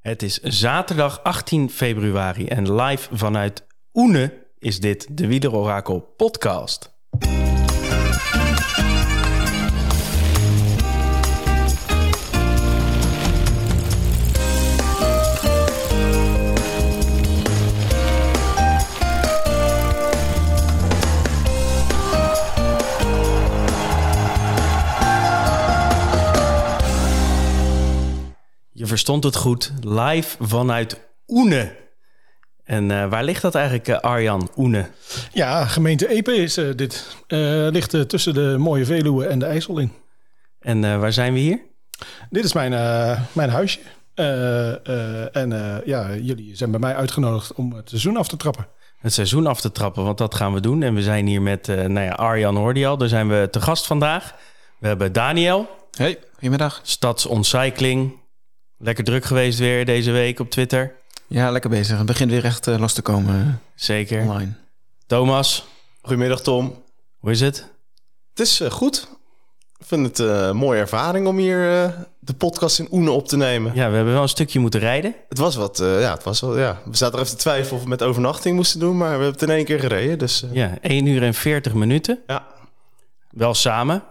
Het is zaterdag 18 februari en live vanuit Oene is dit de Wiederorakel podcast. Verstond het goed, live vanuit Oene. En eh, waar ligt dat eigenlijk, eh, Arjan, Oene? Ja, gemeente Epe is eh, dit. Eh, ligt tussen de mooie Veluwe en de IJssel in. En eh, waar zijn we hier? Dit is mijn, eh, mijn huisje. Eh, eh, en eh, ja, jullie zijn bij mij uitgenodigd om het seizoen af te trappen. Het seizoen af te trappen, want dat gaan we doen. En we zijn hier met, eh, nou ja, Arjan hoorde je al. Daar zijn we te gast vandaag. We hebben Daniel, Hey, goedemiddag. Stadsontcycling. Lekker druk geweest weer deze week op Twitter. Ja, lekker bezig. Het begint weer echt eh, los te komen Zeker. eh, online. Thomas, Goedemiddag Tom. hoe is het? Het is eh, goed. Ik vind het eh, een mooie ervaring om hier de podcast in Oene op te nemen. Ja, we hebben wel een stukje moeten rijden. Het was wat, eh, ja, het was wel, ja. We zaten er even te twijfelen of we met overnachting moesten doen, maar we hebben het in één keer gereden. Dus eh, Ja, 1 uur en 40 minuten. ja. Wel samen.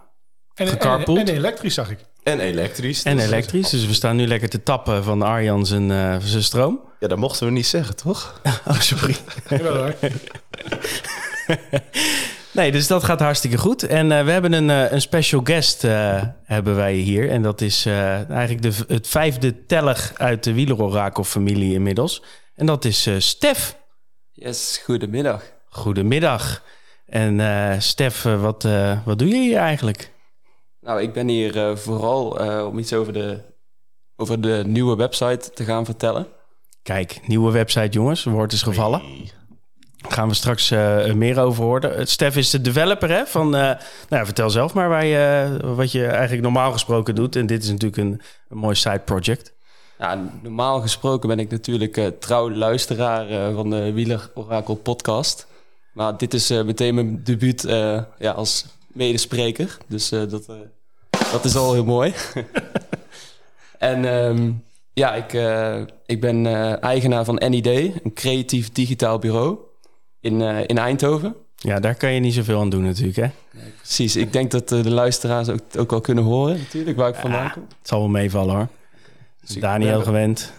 En, en, en elektrisch zag ik. En elektrisch. En Dus, elektrisch. Dus we staan nu lekker te tappen van Arjan zijn, eh, zijn stroom. Ja, dat mochten we niet zeggen, toch? Oh, sorry. Nee, dus dat gaat hartstikke goed. En eh, we hebben een, eh, een special guest eh, hebben wij hier. En dat is eh, eigenlijk de, het vijfde tellig uit de Wielerorakel-familie inmiddels. En dat is eh, Stef. Yes, goedemiddag. Goedemiddag. En eh Stef, wat, eh, wat doe je hier eigenlijk? Nou, ik ben hier eh, vooral eh, om iets over de, over de nieuwe website te gaan vertellen. Kijk, nieuwe website jongens, woord is gevallen. Daar gaan we straks eh, meer over horen. Stef is de developer hè, van... eh, nou ja, vertel zelf maar waar je, wat je eigenlijk normaal gesproken doet. En dit is natuurlijk een, een mooi side project. Ja, normaal gesproken ben ik natuurlijk eh trouw luisteraar eh, van de Wieler Orakel podcast. Maar dit is eh, meteen mijn debuut eh, ja, als medespreker. Dus eh, dat, eh, dat is al heel mooi. en ehm, ja, ik, eh, ik ben eigenaar van NID, een creatief digitaal bureau in, in Eindhoven. Ja, daar kan je niet zoveel aan doen natuurlijk hè. Precies, ik denk dat de luisteraars ook, ook wel kunnen horen natuurlijk waar ik vandaan kom. Het zal wel meevallen hoor. Dus Daniel gewend.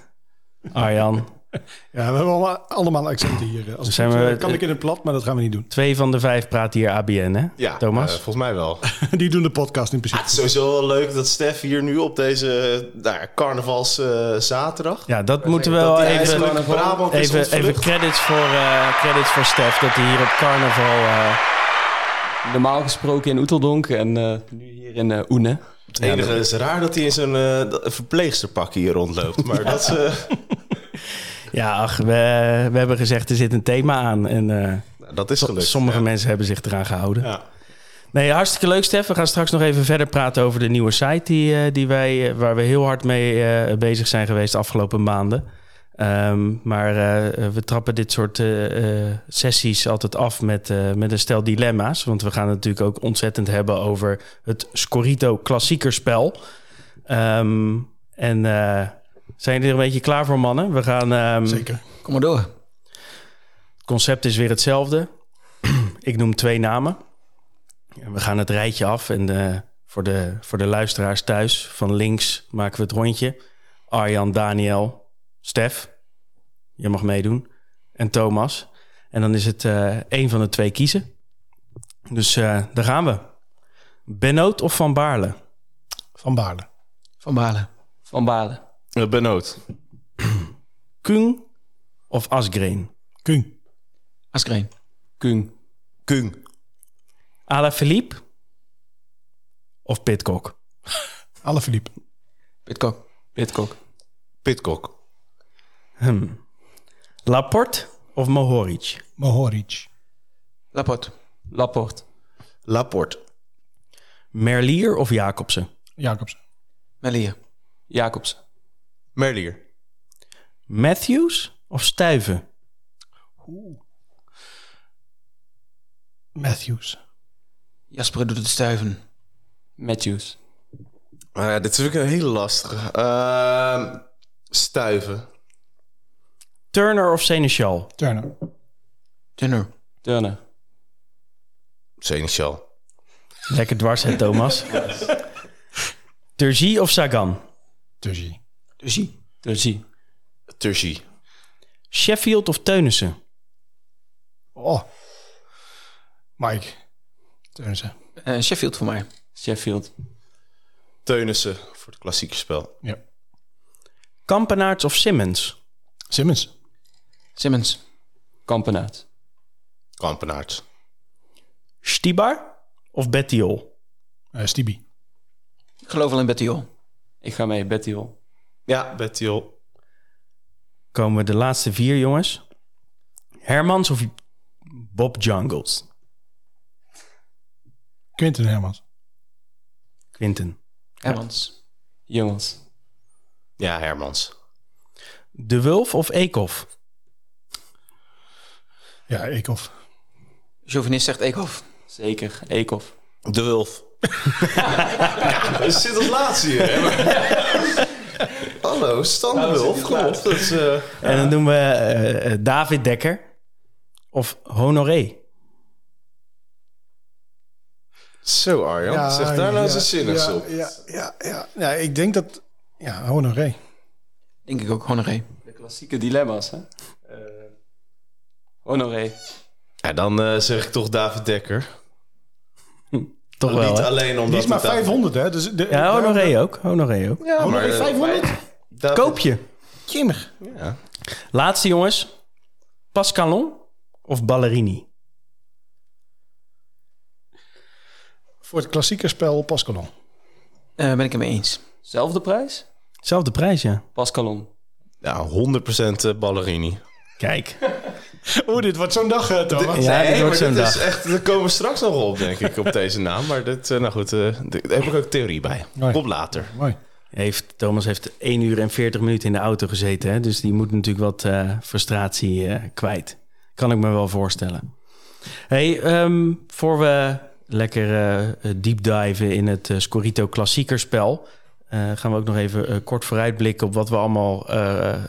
Arjan. Ja, we hebben allemaal, accenten hier. eh, Als Zijn we- eh, kan ik in het plat, maar dat gaan we niet doen. Twee van de vijf praten hier ABN hè? Ja, Thomas? eh, volgens mij wel. Die doen de podcast in Ah, principe. het is sowieso wel leuk dat Stef hier nu op deze nou, ja, carnavals eh, zaterdag... Ja, dat moeten we dat wel even... Even, credits, voor, eh, credits voor Stef dat hij hier op carnaval... eh, Normaal gesproken in Oeteldonk en eh, nu hier in eh Oene. Het enige is raar dat hij in zo'n eh, verpleegsterpak hier rondloopt. Maar dat is... eh, Ja, ach, we, we hebben gezegd er zit een thema aan. En eh, dat is gelukt. sommige ja. mensen hebben zich eraan gehouden. Ja. Nee, hartstikke leuk, Stef. We gaan straks nog even verder praten over de nieuwe site die, eh, die wij, eh, waar we heel hard mee bezig zijn geweest de afgelopen maanden. Ehm, maar we trappen dit soort sessies altijd af met, met een stel dilemma's. Want we gaan het natuurlijk ook ontzettend hebben over het Scorito klassiekerspel. Ehm, en zijn jullie er een beetje klaar voor, mannen? We gaan... ehm, Zeker. Kom maar door. het concept is weer hetzelfde. Ik noem twee namen. En we gaan het rijtje af. En de, voor, de, voor de luisteraars thuis, van links maken we het rondje. Arjan, Daniel, Stef. Je mag meedoen. En Thomas. En dan is het eh één van de twee kiezen. Dus eh, daar gaan we. Benoot of Van Baarle? Van Baarle. Van Balen. Van Balen. Uh, Benoot. Kung of Asgreen? Kung. Askreen. Kung. Kung. Ala Philippe of Pitcock? Alle Philippe. Pitkok. Pitkok. Pitcock. Hm. Laporte of Mohoric? Mohoric. Laporte. Laporte. Laporte. Merlier of Jacobsen? Jacobsen. Melier. Jacobs. Merlier. Matthews of Stuyven? Matthews. Jasper doet het stuiven. Matthews. Uh, dit is ook een hele lastige. Ehm, Stuiven. Turner of Seneschal? Turner. Turner. Turner. Seneschal. Lekker dwars, hè, Thomas? Turgie of Sagan? Turgie. Turgie. Turgie. Turgie. Sheffield of Teunissen? Oh. Mike. Teunissen. Eh, Sheffield voor mij. Sheffield. Teunissen voor het klassieke spel. Ja. Kampenaerts of Simmons? Simmons. Simmons. Kampenaert. Kampenaerts. Stibar of Bettiol? Eh Stibi. Ik geloof wel in Bettiol. Ik ga mee, Betty Ja, Bettiol. Komen we de laatste vier, jongens. Hermans of Bob Jungles? Quinten Hermans. Quinten. Hermans. Jongens. Ja, Hermans. De Wulf of Eekhoff? Ja, Eekhoff. Chauvinist zegt Eekhoff. Zeker. Eekhoff. De Wulf. ja, dat zit als laatste hier. Hallo, Stan de Wulf. Kom op. Dat is, eh, En dan doen we eh, eh, David Dekker of Honoré. Zo Arjan, zeg daar nou eens een zinnigs ja, op. Ja, ja, ja. ja, ik denk dat... Ja, Honoré. Denk ik ook, Honoré. De klassieke dilemma's, hè? Eh, Honoré. Ja, dan eh, zeg ik toch David Dekker. Toch wel, Niet alleen omdat Die is maar het David- 500, hè? Dus de, Ja, Honoré ook. Honoré ook. Ja, Honoré eh, 500? David- Koop je. Jimmer. Ja. Laatste, jongens. Pascalon of Ballerini? Voor het klassieke spel Pascalon. Eh, ben ik het mee eens. Zelfde prijs? Zelfde prijs, ja. Pascalon. Ja, 100% eh, Ballerini. Kijk. Oeh, dit wordt zo'n dag, eh, Thomas. Ja, dit wordt zo'n is dag. echt, daar komen we straks nog op, denk ik, op deze naam. Maar dit, eh, nou goed, eh, daar heb ik ook theorie bij. Mooi. Later. Mooi. Heeft, Thomas heeft 1 uur en 40 minuten in de auto gezeten. Hè? Dus die moet natuurlijk wat eh, frustratie eh, kwijt. Kan ik me wel voorstellen. Hey, ehm, voor we lekker eh deep diven in het Scorito klassiekerspel... gaan we ook nog even kort vooruitblikken op wat we allemaal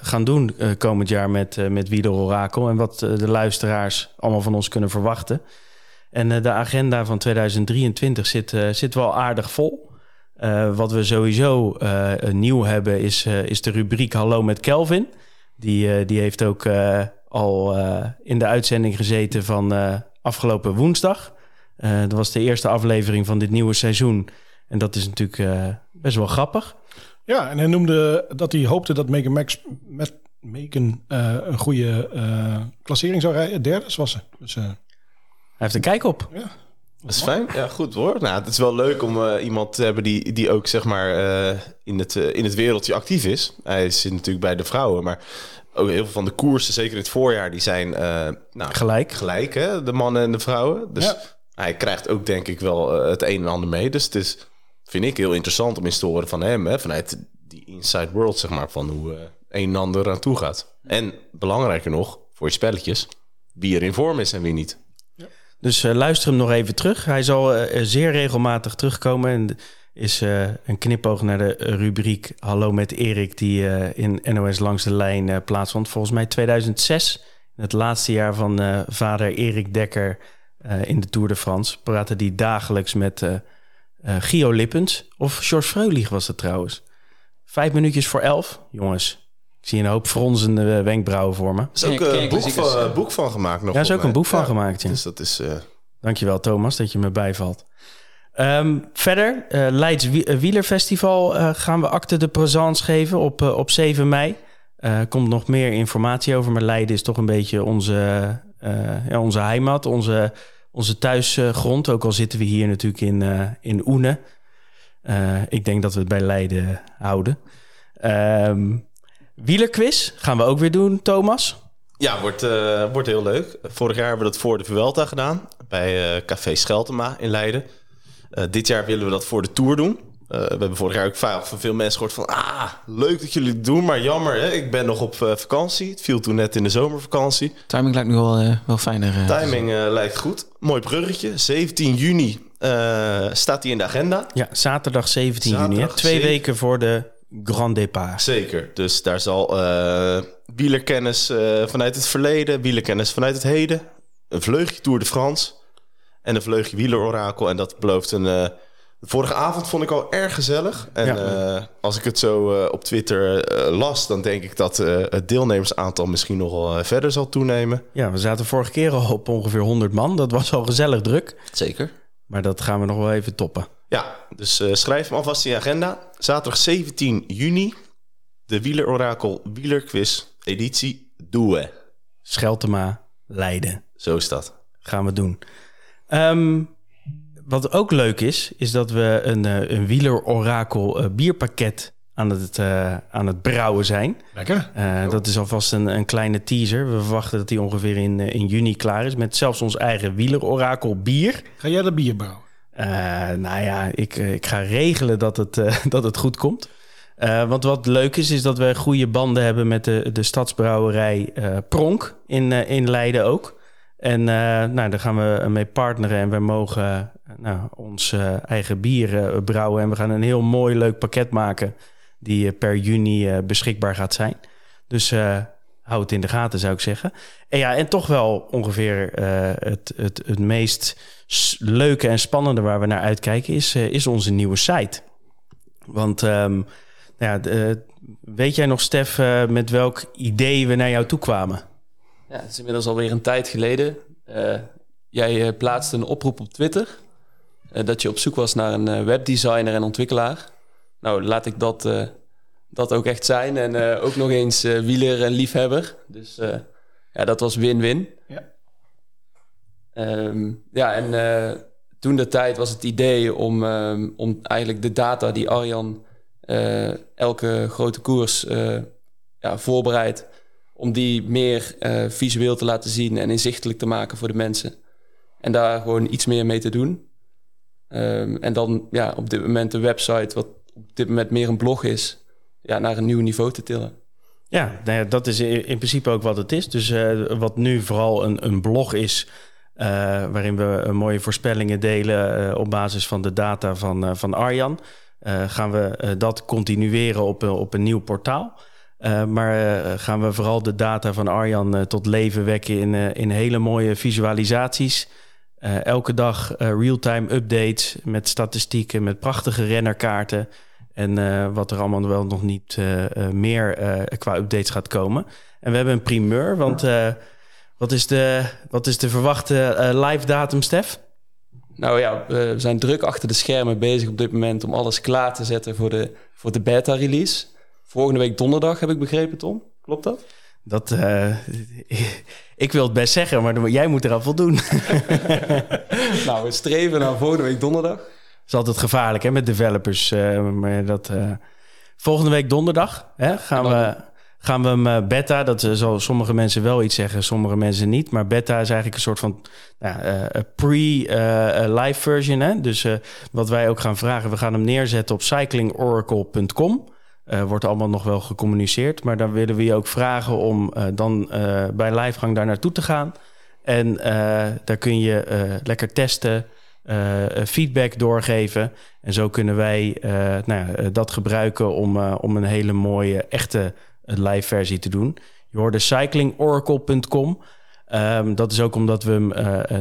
gaan doen komend jaar met, eh met Wieder Orakel. En wat de luisteraars allemaal van ons kunnen verwachten. En de agenda van 2023 zit, zit wel aardig vol. Eh, wat we sowieso eh, nieuw hebben is, eh, is de rubriek Hallo met Kelvin. Die, die heeft ook al in de uitzending gezeten van afgelopen woensdag. Dat was de eerste aflevering van dit nieuwe seizoen. En dat is natuurlijk best wel grappig. Ja, en hij noemde dat hij hoopte dat Megan Max met Megan een goede klassering zou rijden. Derde was ze. Dus Hij heeft er kijk op. Dat is fijn. Ja, goed hoor. Nou, het is wel leuk om eh, iemand te hebben die, die ook zeg maar eh, in, het, eh, in het wereldje actief is. Hij zit natuurlijk bij de vrouwen, maar ook heel veel van de koersen, zeker in het voorjaar, die zijn nou, Gelijk. gelijk, hè? de mannen en de vrouwen. Dus Ja. hij krijgt ook denk ik wel het een en ander mee. Dus het is, vind ik, heel interessant om eens te horen van hem, hè? vanuit die inside world, zeg maar, van hoe een en ander aan toe gaat. En belangrijker nog, voor je spelletjes, wie er in vorm is en wie niet. Dus eh, luister hem nog even terug. Hij zal eh, eh, zeer regelmatig terugkomen. En is een knipoog naar de rubriek Hallo met Erik... die in NOS Langs de Lijn plaatsvond. Volgens mij 2006, in het laatste jaar van vader Erik Dekker... in de Tour de France. Praatte die dagelijks met Gio Lippens. Of George Freulich was het trouwens. Vijf minuutjes voor elf. Jongens, ik zie een hoop fronsende eh, wenkbrauwen voor me. Er is ook je- eh, een boek van, eh? boek van gemaakt nog. Daar is ook een boek van gemaakt, ja. Dus dat is... eh, Dankjewel Thomas dat je me bijvalt. Ehm, verder, eh Leids Wie- Wielerfestival eh, gaan we acte de présence geven op, op 7 mei. Eh, Er komt nog meer informatie over, maar Leiden is toch een beetje onze, eh, ja, onze heimat, onze, onze thuisgrond. Ook al zitten we hier natuurlijk in, eh in Oene. Eh, ik denk dat we het bij Leiden houden. Ehm wielerquiz gaan we ook weer doen, Thomas. Ja, wordt, eh, wordt heel leuk. Vorig jaar hebben we dat voor de Vuelta gedaan. Bij eh, Café Scheltema in Leiden. Eh, dit jaar willen we dat voor de Tour doen. Eh, we hebben vorig jaar ook vaak van veel mensen gehoord van... Ah, leuk dat jullie het doen, maar jammer. Hè? Ik ben nog op vakantie. Het viel toen net in de zomervakantie. Timing lijkt nu wel, wel fijner. eh. Timing eh, lijkt goed. Mooi bruggetje. 17 juni eh, staat hij in de agenda. Ja, zaterdag 17 juni. Hè? Twee 7. weken voor de Grand Départ. Zeker. Dus daar zal eh wielerkennis eh, vanuit het verleden, wielerkennis vanuit het heden, een vleugje Tour de France en een vleugje wielerorakel. En dat belooft een... eh, vorige avond vond ik al erg gezellig. En Ja. eh, als ik het zo eh, op Twitter eh, las, dan denk ik dat eh, het deelnemersaantal misschien nog wel eh, verder zal toenemen. Ja, we zaten vorige keer al op ongeveer 100 man. Dat was al gezellig druk. Zeker. Maar dat gaan we nog wel even toppen. Ja, dus eh, schrijf hem alvast in je agenda. Zaterdag 17 juni, de wielerorakel wielerquiz editie Doe. Scheltema, Leiden. Zo is dat. gaan we doen. Ehm, wat ook leuk is, is dat we een, eh, een wielerorakel eh, bierpakket aan het, eh, aan het brouwen zijn. Lekker. Eh, dat is alvast een, een kleine teaser. We verwachten dat die ongeveer in, in juni klaar is. Met zelfs ons eigen wielerorakel bier. Ga jij dat bier brouwen? Eh, nou ja, ik, eh, ik ga regelen dat het, eh, dat het goed komt. Eh, want wat leuk is, is dat we goede banden hebben met de, de stadsbrouwerij Pronk in, in Leiden ook. En nou, daar gaan we mee partneren en we mogen nou, ons eigen bier brouwen. En we gaan een heel mooi, leuk pakket maken die per juni beschikbaar gaat zijn. Dus hou het in de gaten, zou ik zeggen. En ja, en toch wel ongeveer eh, het, het, het meest leuke en spannende waar we naar uitkijken is, eh, is onze nieuwe site. Want ehm, nou ja, eh, weet jij nog, Stef, met welk idee we naar jou toe kwamen? Ja, het is inmiddels alweer een tijd geleden. Jij plaatste een oproep op Twitter. dat je op zoek was naar een webdesigner en ontwikkelaar. Nou, laat ik dat, dat ook echt zijn. En eh, ook nog eens eh, wieler en liefhebber. Dus eh, ja, dat was win-win. Ja. Ehm, ja, en toen de tijd was het idee om, ehm, om eigenlijk de data die Arjan elke grote koers ja, voorbereidt, om die meer visueel te laten zien en inzichtelijk te maken voor de mensen. En daar gewoon iets meer mee te doen. Ehm, en dan ja, op dit moment de website, wat op dit moment meer een blog is, ja, naar een nieuw niveau te tillen. Ja, nou dat is in in principe ook wat het is. Dus eh, wat nu vooral een, een blog is, eh, waarin we eh, mooie voorspellingen delen op basis van de data van, van Arjan, gaan we dat continueren op, op een nieuw portaal. Maar gaan we vooral de data van Arjan tot leven wekken in, in hele mooie visualisaties. Elke dag real-time updates met statistieken, met prachtige rennerkaarten. En eh, wat er allemaal wel nog niet eh, eh, meer qua updates gaat komen. En we hebben een primeur, want wat, is de, wat is de verwachte live datum, Stef? Nou ja, we zijn druk achter de schermen bezig op dit moment om alles klaar te zetten voor de, voor de beta-release. Volgende week donderdag heb ik begrepen, Tom. Klopt dat? Dat, ik wil het best zeggen, maar jij moet eraan voldoen. nou, we streven naar volgende week donderdag. Is altijd gevaarlijk hè, met developers. eh, maar dat, eh, volgende week donderdag hè, gaan, we, gaan we hem eh, beta. Dat zal sommige mensen wel iets zeggen, sommige mensen niet. Maar beta is eigenlijk een soort van nou, pre-live version. Hè? Dus wat wij ook gaan vragen, we gaan hem neerzetten op cyclingoracle.com. Wordt allemaal nog wel gecommuniceerd. Maar dan willen we je ook vragen om dan bij livegang daar naartoe te gaan. En daar kun je lekker testen, eh, eh, feedback doorgeven. En zo kunnen wij eh, nou ja, dat gebruiken om, om een hele mooie, echte live versie te doen. Je hoorde cyclingoracle.com. Ehm, dat is ook omdat we hem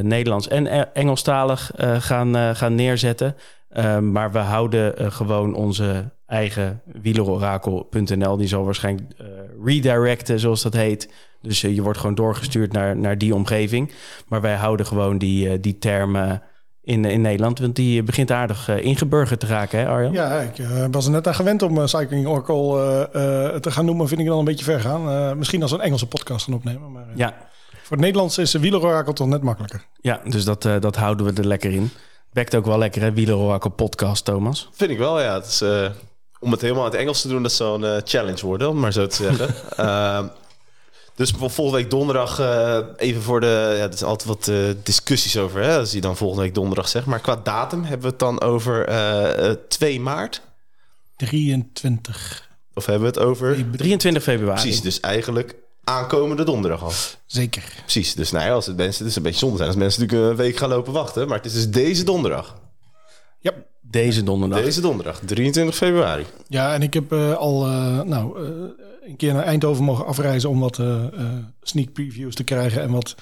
Nederlands en E- Engelstalig gaan, gaan neerzetten. Ehm, maar we houden gewoon onze eigen wielerorakel.nl. Die zal waarschijnlijk redirecten, zoals dat heet. Dus je wordt gewoon doorgestuurd naar, naar die omgeving. Maar wij houden gewoon die, die termen in, in Nederland. Want die begint aardig eh, ingeburgerd te raken, hè Arjan? Ja, ik eh, was er net aan gewend om eh, Cycling Oracle eh, eh, te gaan noemen. Vind ik dan een beetje ver gaan. Eh, misschien als een Engelse podcast gaan opnemen. Maar eh, Ja, voor het Nederlands is de wielerorakel toch net makkelijker. ja dus dat, eh, dat houden we er lekker in. Bekt ook wel lekker, hè? Wielerorakel podcast, Thomas. Vind ik wel, ja. Het is, eh, om het helemaal in het Engels te doen, dat zou een eh, challenge worden, om maar zo te zeggen. Dus vol- volgende week donderdag, eh, even voor de... Ja, er is altijd wat eh, discussies over, hè, als je dan volgende week donderdag zegt. Maar qua datum hebben we het dan over eh, eh, 2 maart? 23. Of hebben we het over... 23 februari. Precies, dus eigenlijk aankomende donderdag al. Zeker. Precies, dus nou ja, als het mensen, het is een beetje zonde zijn als mensen natuurlijk een week gaan lopen wachten. Maar het is dus deze donderdag. Ja, Deze donderdag. Deze donderdag, 23 februari. Ja, en ik heb eh, al eh, nou, eh, een keer naar Eindhoven mogen afreizen om wat eh, eh, sneak previews te krijgen en wat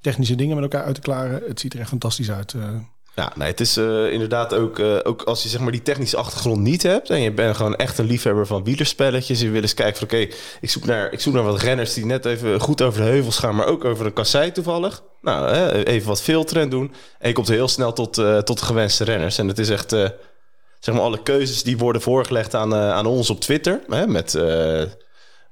technische dingen met elkaar uit te klaren. Het ziet er echt fantastisch uit. eh. Ja, het is inderdaad ook, ook als je zeg maar die technische achtergrond niet hebt en je bent gewoon echt een liefhebber van wielerspelletjes. Je wil eens kijken van oké, ik zoek naar ik zoek naar wat renners die net even goed over de heuvels gaan, maar ook over een kassei toevallig. Nou, even wat filteren doen. En je komt heel snel tot, tot de gewenste renners. En het is echt, zeg maar, alle keuzes die worden voorgelegd aan, aan ons op Twitter. Hè, met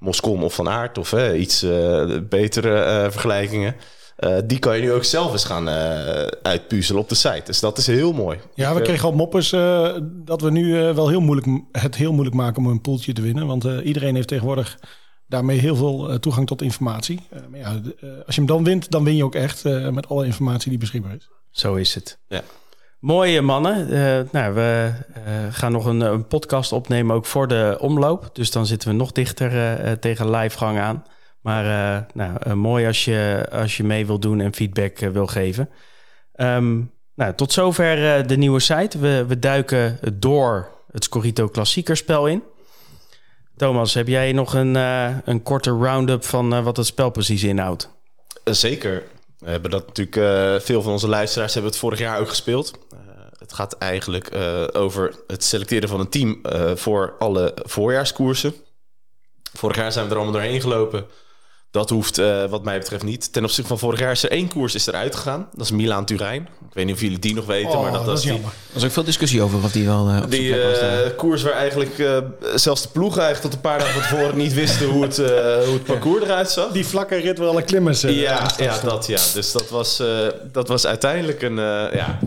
eh Moscom of Van Aert of hè, iets eh, betere eh, vergelijkingen. Eh, die kan je nu ook zelf eens gaan eh, uitpuzzelen op de site. Dus dat is heel mooi. Ja, we eh, kregen al moppers eh, dat we nu eh, wel heel moeilijk, het heel moeilijk maken om een poeltje te winnen. Want eh, iedereen heeft tegenwoordig daarmee heel veel eh, toegang tot informatie. Eh, maar ja, eh, als je hem dan wint, dan win je ook echt eh, met alle informatie die beschikbaar is. Zo is het. Ja. Mooie mannen. Eh, nou, we eh, gaan nog een, een podcast opnemen ook voor de omloop. Dus dan zitten we nog dichter eh, tegen livegang aan. Maar nou, mooi als je, als je mee wil doen en feedback wil geven. Ehm, nou, tot zover de nieuwe site. We, duiken door het Scorito klassiekerspel in. Thomas, heb jij nog een, een korte round-up van wat het spel precies inhoudt? Zeker. We hebben dat natuurlijk, eh, veel van onze luisteraars hebben het vorig jaar ook gespeeld. Eh, het gaat eigenlijk eh, over het selecteren van een team voor alle voorjaarskoersen. Vorig jaar zijn we er allemaal doorheen gelopen. Dat hoeft eh, wat mij betreft niet. Ten opzichte van vorig jaar is er één koers is eruit gegaan. Dat is Milaan-Turijn. Ik weet niet of jullie die nog weten, maar dat, Oh, was is die, jammer. Er was ook veel discussie over of die wel eh, op die eh, koers waar eigenlijk eh, zelfs de ploegen eigenlijk tot een paar dagen van tevoren niet wisten hoe het, eh, hoe het parcours eruit zag. Die vlakke rit waar alle klimmers... Ja, ja, dat ja. Dus dat was, eh, dat was uiteindelijk een, eh, ja,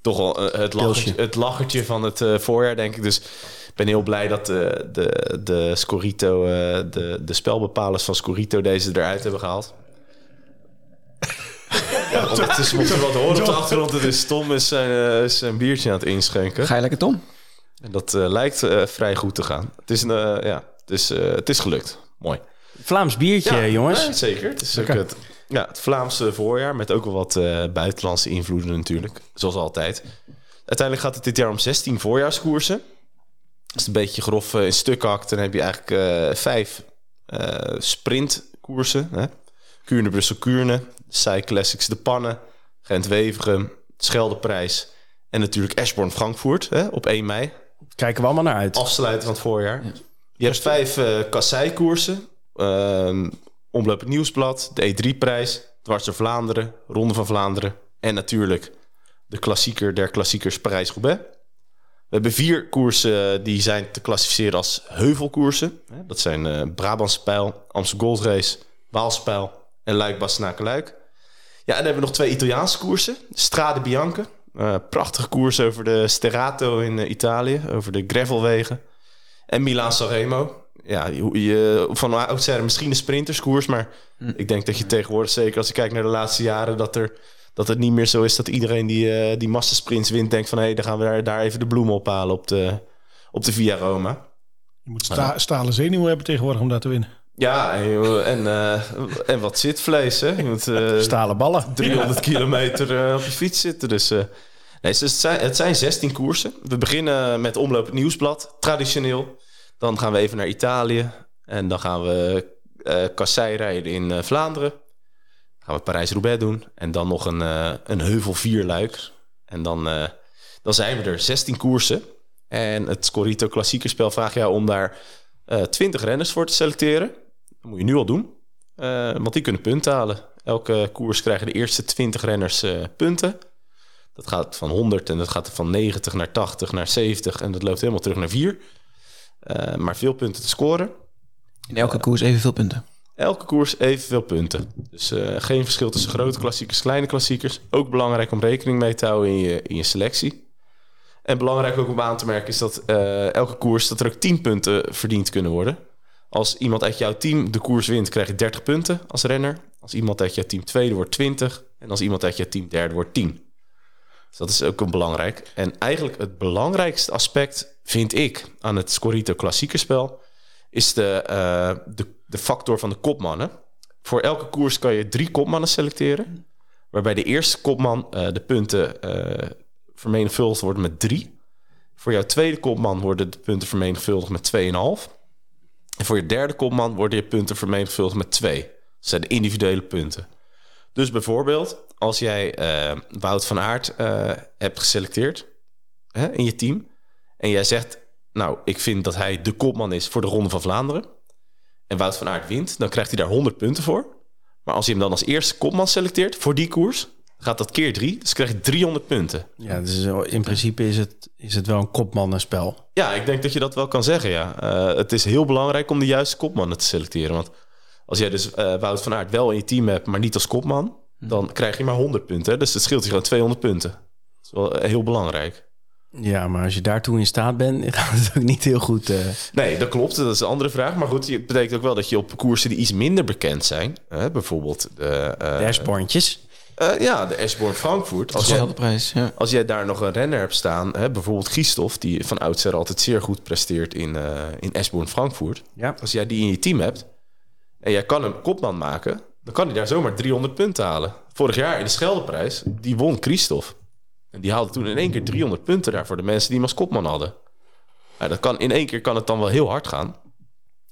toch wel het, lachertje, het lachertje van het eh, voorjaar, denk ik. Dus ik ben heel blij dat de, de, de Scorito, eh, de, de spelbepalers van Scorito deze eruit hebben gehaald. ja, ondertussen moet je wat horen op de achtergrond. Het is Tom is zijn, eh, is zijn biertje aan het inschenken. Ga je lekker, Tom? En dat eh, lijkt eh, vrij goed te gaan. Het is, een, eh, ja, het is, eh, het is gelukt. Mooi. Vlaams biertje, jongens. ja, zeker. Het is ook het, ja, het Vlaamse voorjaar met ook wel wat eh, buitenlandse invloeden natuurlijk. Zoals altijd. Uiteindelijk gaat het dit jaar om 16 voorjaarskoersen. Als het een beetje grof eh, in stuk hakt, dan heb je eigenlijk eh, vijf eh, sprintkoersen. Hè? Kuurne, Brussel, Kuurne. Sai Classics, De Pannen. Gent-Wevergem, Scheldeprijs. En natuurlijk Eschborn, Frankfurt hè, op 1 mei Kijken we allemaal naar uit. afsluiten van het voorjaar. Je hebt vijf eh kasseikoersen. Ehm Omloop het Nieuwsblad, de E3-prijs, Dwars door Vlaanderen, Ronde van Vlaanderen... en natuurlijk de klassieker der klassiekers Parijs-Roubaix. We hebben vier koersen die zijn te klassificeren als heuvelkoersen. Dat zijn eh Brabantse Pijl, Amsterdam Gold Race, Waalspijl en luik bastenaken Ja, en dan hebben we nog twee Italiaanse koersen. Strade Bianche, eh, prachtige koers over de Sterrato in eh, Italië, over de gravelwegen. En Milaan Sanremo. Ja, je, je, van oudsher misschien een sprinterskoers, maar ik denk dat je tegenwoordig, zeker als je kijkt naar de laatste jaren, dat, er, dat het niet meer zo is dat iedereen die, eh die massasprints wint, denkt van hé, dan gaan we daar, daar even de bloemen ophalen op de, op de Via Roma. Je moet sta- stalen zenuwen hebben tegenwoordig om daar te winnen. Ja, en, en, eh, en wat zitvlees, hè? Je moet eh, Stalen ballen. 300 kilometer eh, op je fiets zitten. Dus eh, nee, dus het, zijn, het zijn 16 koersen. We beginnen met Omloop het Nieuwsblad, traditioneel. Dan gaan we even naar Italië. En dan gaan we eh kassei rijden in eh, Vlaanderen. Gaan we Parijs-Roubaix doen. En dan nog een, eh, een heuvel vierluik. En dan, eh, dan zijn we er 16 koersen. En het Scorito klassiekerspel vraagt jou om daar eh 20 renners voor te selecteren. Dat moet je nu al doen. Want die kunnen punten halen. Elke koers krijgen de eerste 20 renners punten. Dat gaat van 100 en dat gaat van 90 naar 80 naar 70 en dat loopt helemaal terug naar 4. Eh, maar veel punten te scoren. In elke koers evenveel punten. Elke koers evenveel punten. Dus eh, geen verschil tussen grote klassiekers, kleine klassiekers. Ook belangrijk om rekening mee te houden in je, in je selectie. En belangrijk ook om aan te merken is dat eh, elke koers dat er ook 10 punten verdiend kunnen worden. Als iemand uit jouw team de koers wint, krijg je 30 punten als renner. Als iemand uit jouw team tweede wordt 20. En als iemand uit jouw team derde wordt 10. Dus dat is ook een belangrijk. En eigenlijk het belangrijkste aspect, vind ik, aan het Scorito klassiekerspel... is de, eh, de, de factor van de kopmannen. Voor elke koers kan je drie kopmannen selecteren. Waarbij de eerste kopman eh, de punten eh vermenigvuldigd worden met drie. Voor jouw tweede kopman worden de punten vermenigvuldigd met 2,5. En voor je derde kopman worden je punten vermenigvuldigd met 2. Dat zijn de individuele punten. Dus bijvoorbeeld, als jij eh, Wout van Aert hebt geselecteerd hè, in je team... en jij zegt, nou, ik vind dat hij de kopman is voor de Ronde van Vlaanderen... en Wout van Aert wint, dan krijgt hij daar 100 punten voor. Maar als je hem dan als eerste kopman selecteert voor die koers... gaat dat keer drie, dus krijg je 300 punten. Ja, dus in principe is het, is het wel een kopmannenspel. Ja, ik denk dat je dat wel kan zeggen, ja. Eh, het is heel belangrijk om de juiste kopmannen te selecteren. Want als jij dus eh, Wout van Aert wel in je team hebt, maar niet als kopman... dan krijg je maar 100 punten. hè. Dus het scheelt je gewoon 200 punten. Dat is wel eh, heel belangrijk. Ja, maar als je daartoe in staat bent, gaat het ook niet heel goed. eh. Nee, dat klopt. Dat is een andere vraag. Maar goed, het betekent ook wel dat je op koersen die iets minder bekend zijn... hè, bijvoorbeeld de, eh, de eh, ja, de Eschborn Frankfurt... Als jij, prijs, ja. als jij daar nog een renner hebt staan... Hè, bijvoorbeeld Christophe... die van oudsher altijd zeer goed presteert in, eh in Eschborn Frankfurt... Ja. Als jij die in je team hebt en jij kan hem kopman maken, dan kan hij daar zomaar 300 punten halen. Vorig jaar in de Scheldeprijs, die won Christophe. En die haalde toen in één keer 300 punten daar voor de mensen die hem als kopman hadden. Nou, dat kan, in één keer kan het dan wel heel hard gaan.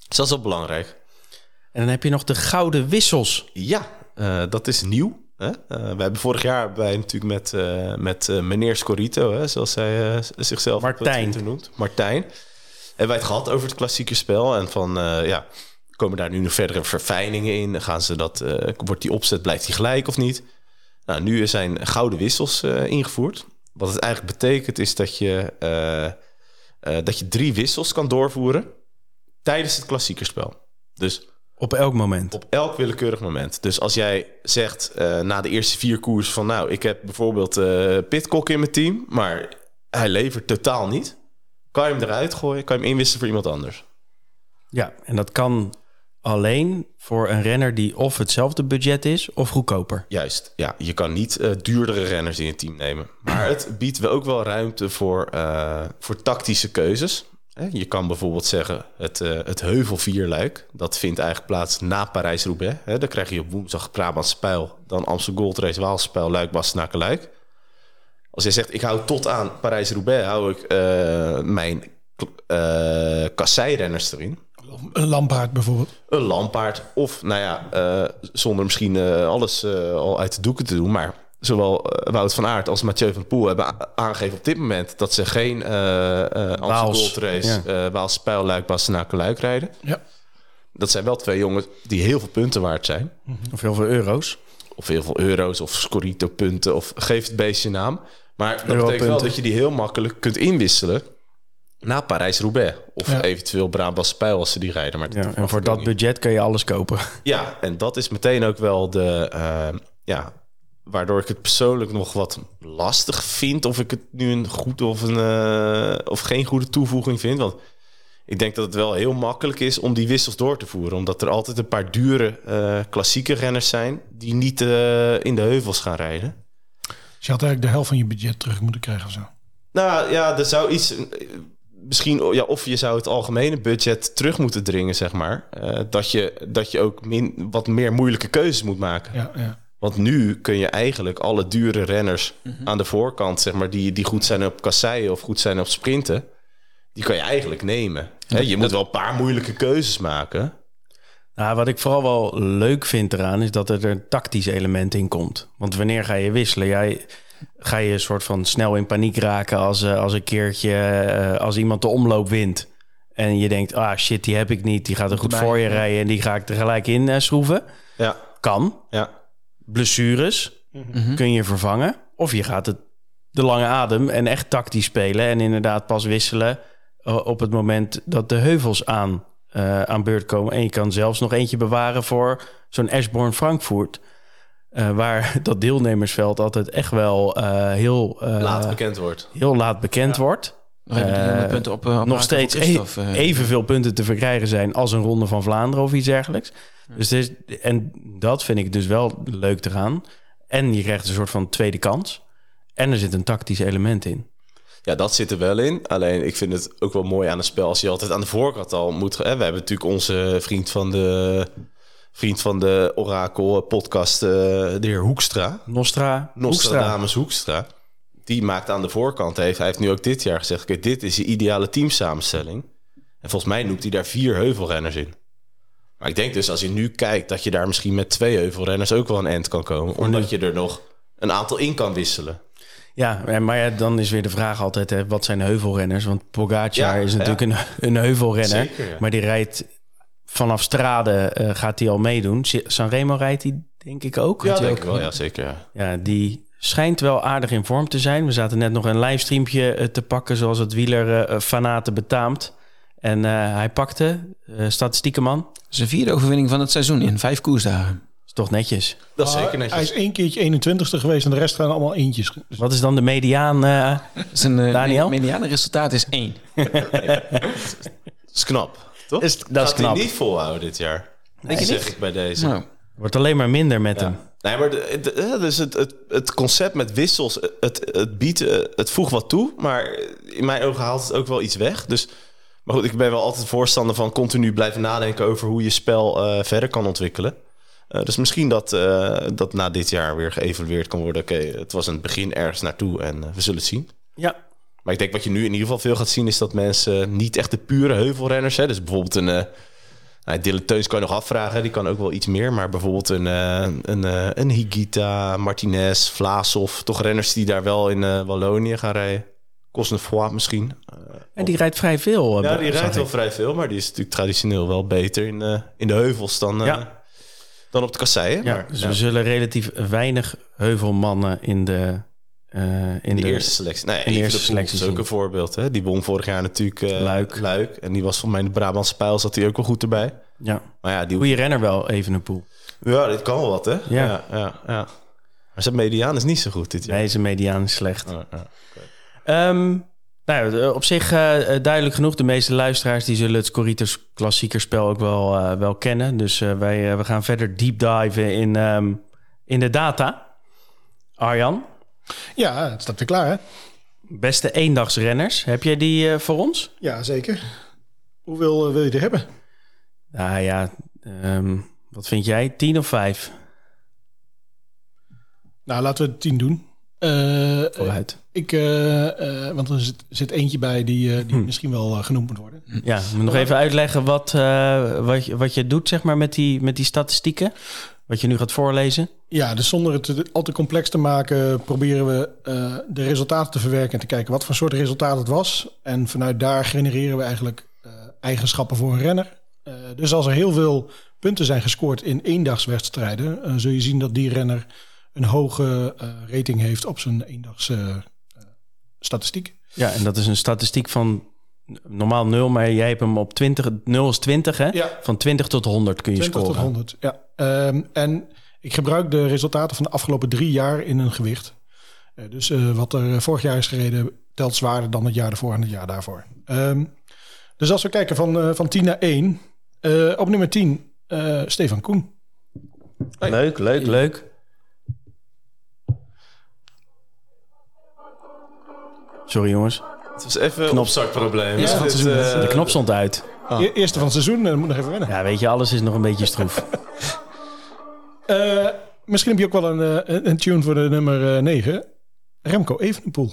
Dus dat is wel belangrijk. En dan heb je nog de gouden wissels. Ja, eh, dat is nieuw. Hè? Eh, we hebben vorig jaar wij natuurlijk met, eh, met meneer Scorito, hè, zoals hij zichzelf Martijn. Noemt. Martijn. Hebben wij het gehad over het klassieke spel. En van, ja, komen daar nu nog verdere verfijningen in? Gaan ze dat, wordt die opzet, blijft die gelijk of niet? Nou, nu zijn gouden wissels eh, ingevoerd. Wat het eigenlijk betekent is dat je, eh, eh, dat je drie wissels kan doorvoeren tijdens het klassiekerspel. Dus Op elk moment. op elk willekeurig moment. Dus als jij zegt na de eerste vier koers van... nou, ik heb bijvoorbeeld Pitcock in mijn team... maar hij levert totaal niet... kan je hem eruit gooien, kan je hem inwisselen voor iemand anders. Ja, en dat kan alleen voor een renner die of hetzelfde budget is of goedkoper. Juist, ja. Je kan niet eh, duurdere renners in je team nemen. Maar het biedt wel ook wel ruimte voor, eh, voor tactische keuzes. Je kan bijvoorbeeld zeggen het, eh het Heuvelvierluik. Dat vindt eigenlijk plaats na Parijs-Roubaix. Dan krijg je op woensdag Brabant. Dan Amstel Gold Race, Waalspijl, Luik, Bastenaken, Luik. Als je zegt ik hou tot aan Parijs-Roubaix... hou ik mijn kasseirenners erin. Een lampaard bijvoorbeeld. Een lampaard. Of, nou ja, eh, zonder misschien eh, alles eh, al uit de doeken te doen. Maar zowel Wout van Aert als Mathieu van der Poel hebben aangegeven op dit moment... dat ze geen eh eh Gold Race, ja. eh Waals Spijl, Luik, Bastenaken, Luik rijden. Ja. Dat zijn wel twee jongens die heel veel punten waard zijn. Of heel veel euro's. Of heel veel euro's of Scorito punten of geef het beestje naam. Maar dat betekent wel dat je die heel makkelijk kunt inwisselen... na Parijs-Roubaix. Of Ja. eventueel Brabant Spijl als ze die rijden. Maar Ja, en voor dat niet. budget kun je alles kopen. Ja, en dat is meteen ook wel de. eh, ja, waardoor ik het persoonlijk nog wat lastig vind. Of ik het nu een goed of, een, eh, of geen goede toevoeging vind. Want ik denk dat het wel heel makkelijk is om die wissels door te voeren. Omdat er altijd een paar dure eh, klassieke renners zijn. die niet eh, in de heuvels gaan rijden. Dus je had eigenlijk de helft van je budget terug moeten krijgen of zo. Nou ja, er zou iets. Misschien, ja, of je zou het algemene budget terug moeten dringen, zeg maar. Eh, dat, je, dat je ook min, wat meer moeilijke keuzes moet maken. Ja, ja. Want nu kun je eigenlijk alle dure renners aan de voorkant, zeg maar, die, die goed zijn op kasseien of goed zijn op sprinten, die kan je eigenlijk nemen. Hè, je moet wel een paar moeilijke keuzes maken. Nou, wat ik vooral wel leuk vind eraan is dat er een tactisch element in komt. Want wanneer ga je wisselen? Jij, ga je een soort van snel in paniek raken als, eh, als een keertje eh, als iemand de omloop wint. En je denkt, ah shit, die heb ik niet. Die gaat er goed voor je ja. rijden en die ga ik tegelijk in eh, schroeven. Ja, Kan. ja. Blessures kun je vervangen. Of je gaat het de lange adem en echt tactisch spelen. En inderdaad pas wisselen op het moment dat de heuvels aan, eh, aan beurt komen. En je kan zelfs nog eentje bewaren voor zo'n Eschborn Frankfurt. Eh, waar dat deelnemersveld altijd echt wel eh, heel, eh, laat bekend wordt. heel laat bekend wordt. Punten op, op nog steeds e- evenveel punten te verkrijgen zijn als een ronde van Vlaanderen of iets dergelijks. Dus is, en dat vind ik dus wel leuk te gaan. En je krijgt een soort van tweede kans. En er zit een tactisch element in. Ja, dat zit er wel in. Alleen ik vind het ook wel mooi aan het spel als je altijd aan de voorkant al moet. Hè, we hebben natuurlijk onze vriend van de vriend van de Orakel podcast, eh, de heer Hoekstra. Nostra, Hoekstra. Nostradamus Hoekstra. die maakt aan de voorkant. Heeft, hij heeft nu ook dit jaar gezegd: oké, dit is de ideale teamsamenstelling. En volgens mij noemt hij daar vier heuvelrenners in. Maar ik denk dus als je nu kijkt dat je daar misschien met twee heuvelrenners ook wel een end kan komen. Omdat je er nog een aantal in kan wisselen. Ja, en- maar ja, dan is weer de vraag altijd, hè, wat zijn heuvelrenners? Want Pogacar Ja, is natuurlijk een, een heuvelrenner. Zeker. Maar die rijdt vanaf Strade, eh, gaat hij al meedoen. Sanremo rijdt hij denk ik ook. Ja, denk ook- ik wel. Ja, zeker. Ja. Ja, die schijnt wel aardig in vorm te zijn. We zaten net nog een livestreamje eh, te pakken zoals het wielerfanaten betaamt. En eh, hij pakte, eh statistieke man, Zijn vierde overwinning van het seizoen in vijf koersdagen. is toch netjes. Dat is zeker netjes. Hij is één keertje 21ste geweest en de rest gaan allemaal eentjes. Wat is dan de mediaan? eh, Zijn uh, Daniel? mediane resultaat is één. Dat is knap, toch? Is- dat is Gaat knap. hij niet volhouden dit jaar. Denk je zeg niet? ik bij deze. Nou, wordt alleen maar minder met hem. Nee, maar de, de- eh, dus het, het, het concept met wissels, het, het biedt, eh, het voegt wat toe, maar in mijn ogen haalt het ook wel iets weg. Dus, maar goed, ik ben wel altijd voorstander van continu blijven nadenken over hoe je spel eh, verder kan ontwikkelen. Eh, dus misschien dat, eh, dat na dit jaar weer geëvalueerd kan worden. Oké, het was een begin ergens naartoe en eh, we zullen het zien. Ja, Maar ik denk wat je nu in ieder geval veel gaat zien... is dat mensen niet echt de pure heuvelrenners... Hè, dus bijvoorbeeld een... eh nou, Dylan Teuns kan je nog afvragen. Die kan ook wel iets meer. Maar bijvoorbeeld een, eh, een, eh, een Higita, Martinez, Vlaasov. Toch renners die daar wel in eh, Wallonië gaan rijden. Cosnefroid misschien. Eh, en die rijdt vrij veel. ja, die rijdt wel vrij veel. Maar die is natuurlijk traditioneel wel beter in, eh, in de heuvels dan, eh, Ja. dan op de kasseien. Ja, maar, dus ja, we zullen relatief weinig heuvelmannen in de, in in de, de eerste selectie. Nee, in de eerste selectie is ook een voorbeeld. Hè? Die won vorig jaar natuurlijk eh, Luik. Luik. En die was van mij in de Brabantse pijl. Zat hij ook wel goed erbij. Ja, Maar ja, die goede renner wel, Evenepoel. Ja, dit kan wel wat, hè? Ja. ja, ja. ja. Maar zijn mediaan is niet zo goed dit jaar. Deze mediaan is slecht. Ja, ja. Ehm, nou, ja, op zich eh, eh, duidelijk genoeg. De meeste luisteraars die zullen het Corritos klassiekerspel ook wel, eh, wel kennen. Dus eh, wij eh, we gaan verder deep diven in, ehm, in de data. Arjan, Ja, het staat weer klaar hè? beste eendagsrenners. Heb jij die eh, voor ons? Ja, zeker. Hoeveel eh, wil je er hebben? Nou ja, ehm, wat vind jij? Tien of vijf? Nou, laten we tien doen. Eh, Vooruit. ik, want er zit, zit eentje bij die, die Hm. misschien wel genoemd moet worden. Ja, moet nog even uitleggen wat, wat, je, wat je doet zeg maar, met, die, met die statistieken. Wat je nu gaat voorlezen. Ja, dus zonder het al te complex te maken, proberen we eh, de resultaten te verwerken en te kijken wat voor soort resultaat het was. En vanuit daar genereren we eigenlijk eh, eigenschappen voor een renner. Eh, dus als er heel veel punten zijn gescoord in eendagswedstrijden, zul je zien dat die renner een hoge rating heeft op zijn eendags statistiek. Ja, en dat is een statistiek van normaal 0, maar jij hebt hem op 20. 0 is 20, hè? Ja. Van 20 tot 100 kun je 20 scoren. tot 100, ja. Ehm, en ik gebruik de resultaten van de afgelopen drie jaar in een gewicht. Eh, dus eh, wat er vorig jaar is gereden, telt zwaarder dan het jaar ervoor en het jaar daarvoor. Ehm, dus als we kijken van, eh, van 10 naar 1. eh, op nummer 10, eh, Stefan Koen. Leuk, leuk, leuk. Sorry jongens, Het was even. Ja, dat is een- eh, de knop stond uit. E- eerste van het seizoen, eh, moet nog even wennen. Ja, weet je, alles is nog een beetje stroef. Eh, misschien heb je ook wel een, een- tune voor de nummer 9. Remco Evenepoel.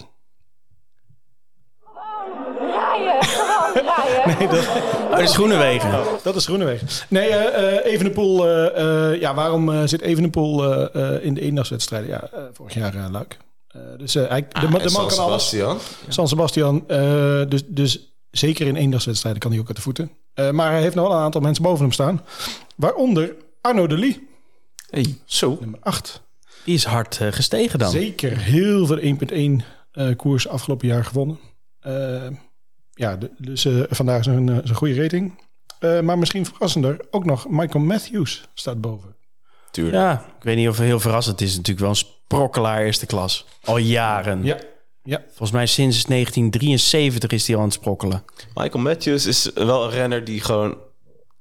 Draaien, gewoon draaien. Oh, de Schoenenwegen. Dat is Groenewegen. Nee, eh eh Evenepoel. eh, eh, ja, waarom eh, zit Evenepoel eh, eh, in de eendagswedstrijden? Ja, vorig jaar eh, Luik. Eh, dus eh, hij, de, de man San kan alles. Sebastian. San Sebastian. eh, dus, dus zeker in eendagswedstrijden kan hij ook uit de voeten. Eh, maar hij heeft nog wel een aantal mensen boven hem staan. Waaronder Arno de Lee, Hey. Zo. nummer 8. Die is hard gestegen dan. Zeker heel veel 1.1 eh, koers afgelopen jaar gewonnen. Ja, de- dus eh, vandaag zijn, eh, zijn goede rating. Eh, maar misschien verrassender, ook nog Michael Matthews staat boven. Tuurlijk. Ja, ik weet niet of het heel verrassend is. Het is natuurlijk wel een sprokkelaar eerste klas. Al jaren. Ja, ja. Volgens mij sinds 1973 is hij al aan het sprokkelen. Michael Matthews is wel een renner die gewoon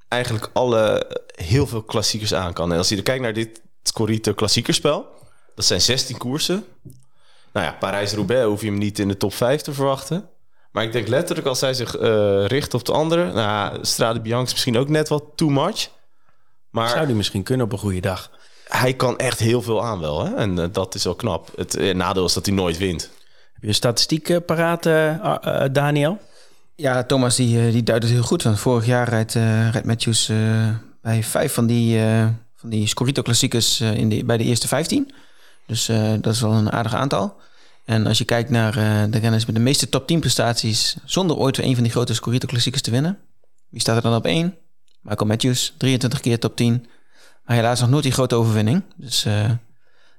eigenlijk alle heel veel klassiekers aan kan. En als je er kijkt naar dit Scorito klassiekerspel, dat zijn 16 koersen. Nou ja, Parijs-Roubaix hoef je hem niet in de top 5 te verwachten. Maar ik denk letterlijk als hij zich eh, richt op de andere... Nou, Strade Bianca is misschien ook net wat too much. Maar Zou die misschien kunnen op een goede dag. hij kan echt heel veel aan wel. Hè? En eh, dat is wel knap. Het eh, nadeel is dat hij nooit wint. Heb je statistieken paraat, eh, ah, eh, Daniel? Ja, Thomas die, die duidt het heel goed. Want vorig jaar rijdt, eh rijdt Matthews eh, bij vijf van die, eh van die Scorito-klassiekers in de, bij de eerste 15. Dus eh, dat is wel een aardig aantal. En als je kijkt naar eh, de renners met de meeste top 10 prestaties... zonder ooit een van die grote Scorito-klassiekers te winnen... wie staat er dan op één? Michael Matthews, 23 keer top 10. Maar helaas nog nooit die grote overwinning. Dus eh,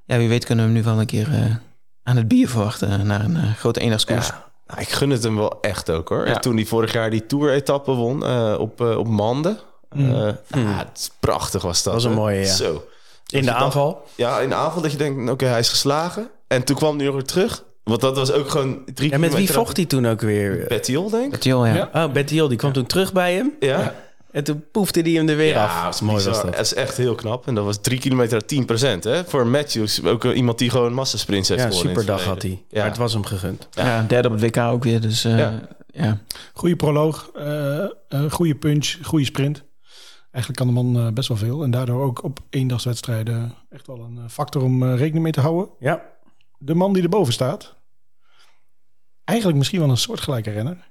ja, wie weet kunnen we hem nu wel een keer eh, aan het bier verwachten... naar een eh, grote eendagskoers. Ja, nou, ik gun het hem wel echt ook hoor. Ja. En toen hij vorig jaar die Tour-etappe won eh, op, eh, op Mande. Eh, ja, het is prachtig was dat. Was een hè? mooie, ja. Zo. In de dacht- aanval? Ja, in de aanval dat je denkt, oké, hij is geslagen. En toen kwam hij nog weer terug. Want dat was ook gewoon drie En met wie vocht hij toen ook weer? Bettiol, denk ik. Bettiol, ja. Ja. Oh, die kwam toen terug bij hem. Ja, En toen poefde hij hem er weer ja af. dat is Mooi bizar. was dat. Het is echt heel knap. En dat was drie kilometer à 10 procent. Hè? Voor Matthews, ook eh, iemand die gewoon massasprints heeft Ja, superdag had hij. Maar het was hem gegund. Ja, derde op het WK ook weer. Dus eh, Ja. ja. Goede proloog, eh, goede punch, goede sprint. Eigenlijk kan de man best wel veel. En daardoor ook op eendagswedstrijden echt wel een factor om rekening mee te houden. Ja, De man die erboven staat, eigenlijk misschien wel een soortgelijke renner.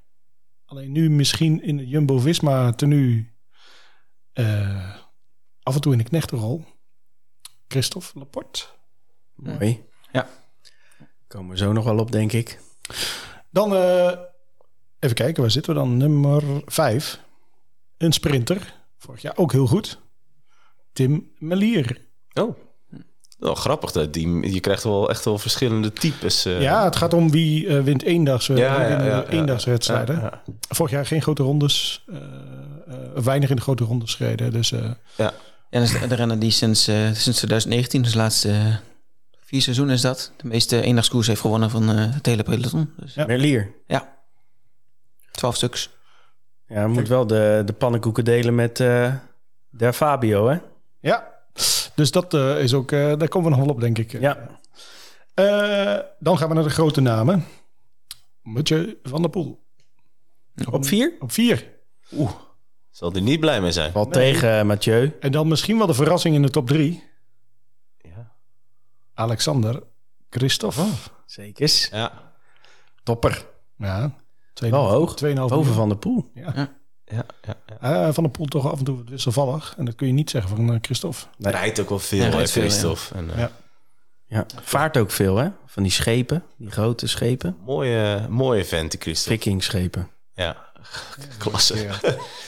Alleen nu misschien in de Jumbo-Visma tenue eh, af en toe in de knechtenrol. Christophe Laporte. mooi. Ja. Komen we zo nog wel op, denk ik. Dan eh, even kijken, waar zitten we dan? Nummer 5. Een sprinter. Vorig jaar ook heel goed. Tim Melier. Oh, wel grappig. Dat die, je krijgt wel echt wel verschillende types. eh. Ja, het gaat om wie eh, wint eendags, Ja, ja, ja, ja, eendagswedstrijden. Ja, ja. Vorig jaar geen grote rondes. Eh, weinig in de grote rondes gereden. Dus eh, Ja, dat is de, renner die sinds, eh, sinds 2019, dus de laatste vier seizoenen is dat, de meeste eendagskoers heeft gewonnen van eh, het hele peloton. Dus Ja. Merlier. ja, twaalf stuks. Ja, moet wel de, de pannenkoeken delen met eh Der Fabio, hè? ja, dus dat eh, is ook, eh, daar komen we nog wel op, denk ik. Ja. Eh, dan gaan we naar de grote namen. Mathieu van der Poel. Op vier? Op vier. Zal er niet blij mee zijn. Valt tegen eh, Mathieu. En dan misschien wel de verrassing in de top drie. Ja. Alexander Christophe. Zekers. Ja. Topper. Ja. Wel hoog. 2,5 Boven Van de Poel. Ja, ja, ja. Eh, van der Poel toch af en toe wat wisselvallig. En dat kun je niet zeggen van eh, Christophe. Nee. Rijdt ook wel veel, Ja, rijdt veel, Christophe. En, eh, Ja. Ja. Vaart ook veel, hè? Van die schepen. Die grote schepen. mooie, mooie vent, die Christophe. Vikingschepen. Ja, klasse.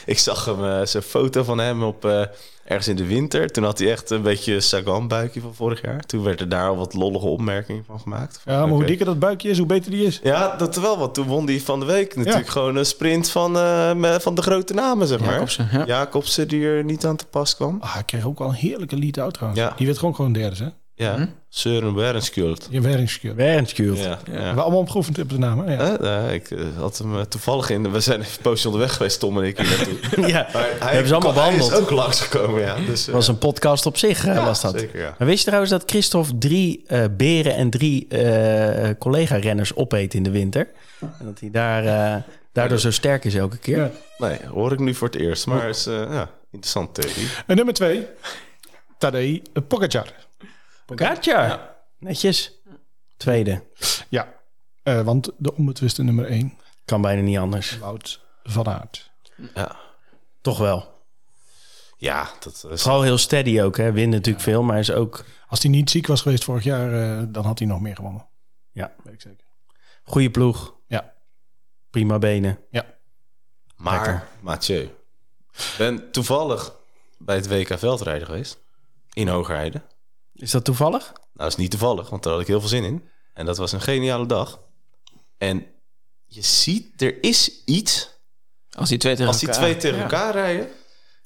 ik zag hem, eh, zo'n foto van hem op eh, ergens in de winter. Toen had hij echt een beetje Sagan-buikje van vorig jaar. Toen werd er daar al wat lollige opmerkingen van gemaakt. Van, Ja, maar hoe dikker dat buikje is, hoe beter die is. Ja, dat wel, want toen won hij van de week natuurlijk gewoon een sprint van, eh, van de grote namen, zeg maar. Jacobsen, ja. Jacobsen die er niet aan te pas kwam. Ah, ik kreeg ook wel een heerlijke lead out trouwens. Ja. Die werd gewoon gewoon derde, hè? Ja, Hm? Søren Werenskjöld. Je werkingskeur. Wernskjöld. Ja, ja. We allemaal opgeoefend op de naam? Ja. Eh, ik eh, had hem eh, toevallig in. We zijn even een poosje onderweg geweest, Tom en ik hier naartoe. Ja, Maar hij, hebben ze allemaal hij is behandeld. ook langsgekomen, ja. Dus, was een podcast op zich, eh, ja, was dat. Zeker, ja. Maar wist je trouwens dat Christophe drie eh, beren en drie eh, collega-renners opeet in de winter? En dat hij daar, eh, daardoor zo sterk is elke keer. Ja. Nee, hoor ik nu voor het eerst. Maar is eh ja, interessant theorie. En nummer twee, Tadej Pogacar. Pogacar. Netjes. Tweede. Ja, eh, want de onbetwiste nummer één, Kan bijna niet anders. Wout van Aert. Ja, Toch wel. ja dat is... Vooral heel steady ook. Hè. Wint natuurlijk veel, maar is ook Als hij niet ziek was geweest vorig jaar, eh, dan had hij nog meer gewonnen. ja, Weet ik zeker. goede ploeg. Ja, Prima benen. ja. Maar, Lekker. Mathieu, ik ben toevallig bij het WK veldrijden geweest. In Hoogrijden. Is dat toevallig? Nou, dat is niet toevallig, want daar had ik heel veel zin in. En dat was een geniale dag. En je ziet, er is iets Als die twee tegen Als die elkaar... twee tegen ja. elkaar rijden,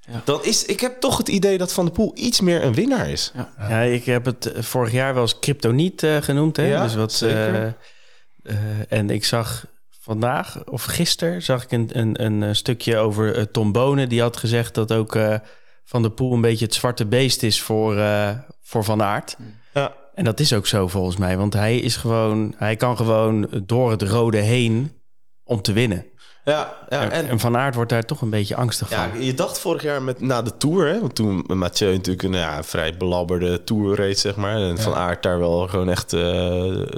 Ja. dan is... Ik heb toch het idee dat Van der Poel iets meer een winnaar is. Ja, ik heb het eh, vorig jaar wel eens kryptoniet eh, genoemd. Hè? Ja, dus wat, zeker. eh, eh, en ik zag vandaag of gisteren zag ik een, een, een stukje over Tom Bonen. Die had gezegd dat ook eh, Van der Poel een beetje het zwarte beest is voor, eh, voor Van Aert. Ja. En dat is ook zo volgens mij. Want hij is gewoon, hij kan gewoon door het rode heen om te winnen. Ja, ja En, Van Aert wordt daar toch een beetje angstig ja, van. je dacht vorig jaar met, na de Tour, hè, want toen Mathieu natuurlijk een ja, vrij belabberde Tour reed, zeg maar. En Van Aert daar wel gewoon echt eh,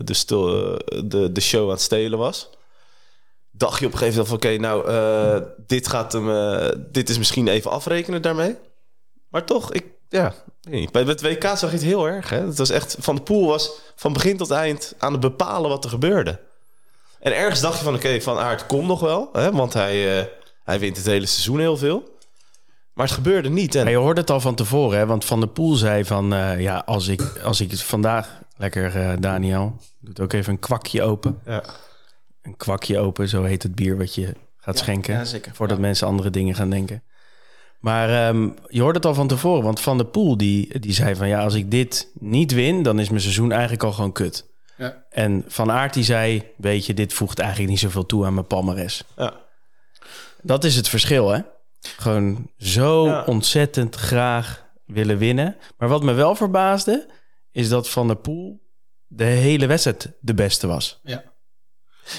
de, stil, eh, de, de show aan het stelen was. Dacht je op een gegeven moment van, oké, nou, eh, dit, gaat hem, eh, dit is misschien even afrekenen daarmee. Maar toch, ik, ja, bij het WK zag je het heel erg. Hè? Het was echt, Van de Poel was van begin tot eind aan het bepalen wat er gebeurde. En ergens dacht je van, oké, Van Aert komt nog wel. Hè? Want hij, eh, hij wint het hele seizoen heel veel. Maar het gebeurde niet. En, Maar je hoorde het al van tevoren, hè? want Van der Poel zei van... eh, ja, als ik, als ik het vandaag... Lekker, eh, Daniel. Doet ook even een kwakje open. ja. Een kwakje open, zo heet het bier wat je gaat schenken. ja. Voordat mensen andere dingen gaan denken. Maar ehm, je hoorde het al van tevoren. Want Van der Poel die, die zei van... ja, als ik dit niet win, dan is mijn seizoen eigenlijk al gewoon kut. Ja. En Van Aert die zei... weet je, dit voegt eigenlijk niet zoveel toe aan mijn palmares. Ja. Dat is het verschil, hè? Gewoon zo Ja. ontzettend graag willen winnen. Maar wat me wel verbaasde... is dat Van der Poel de hele wedstrijd de beste was. Ja.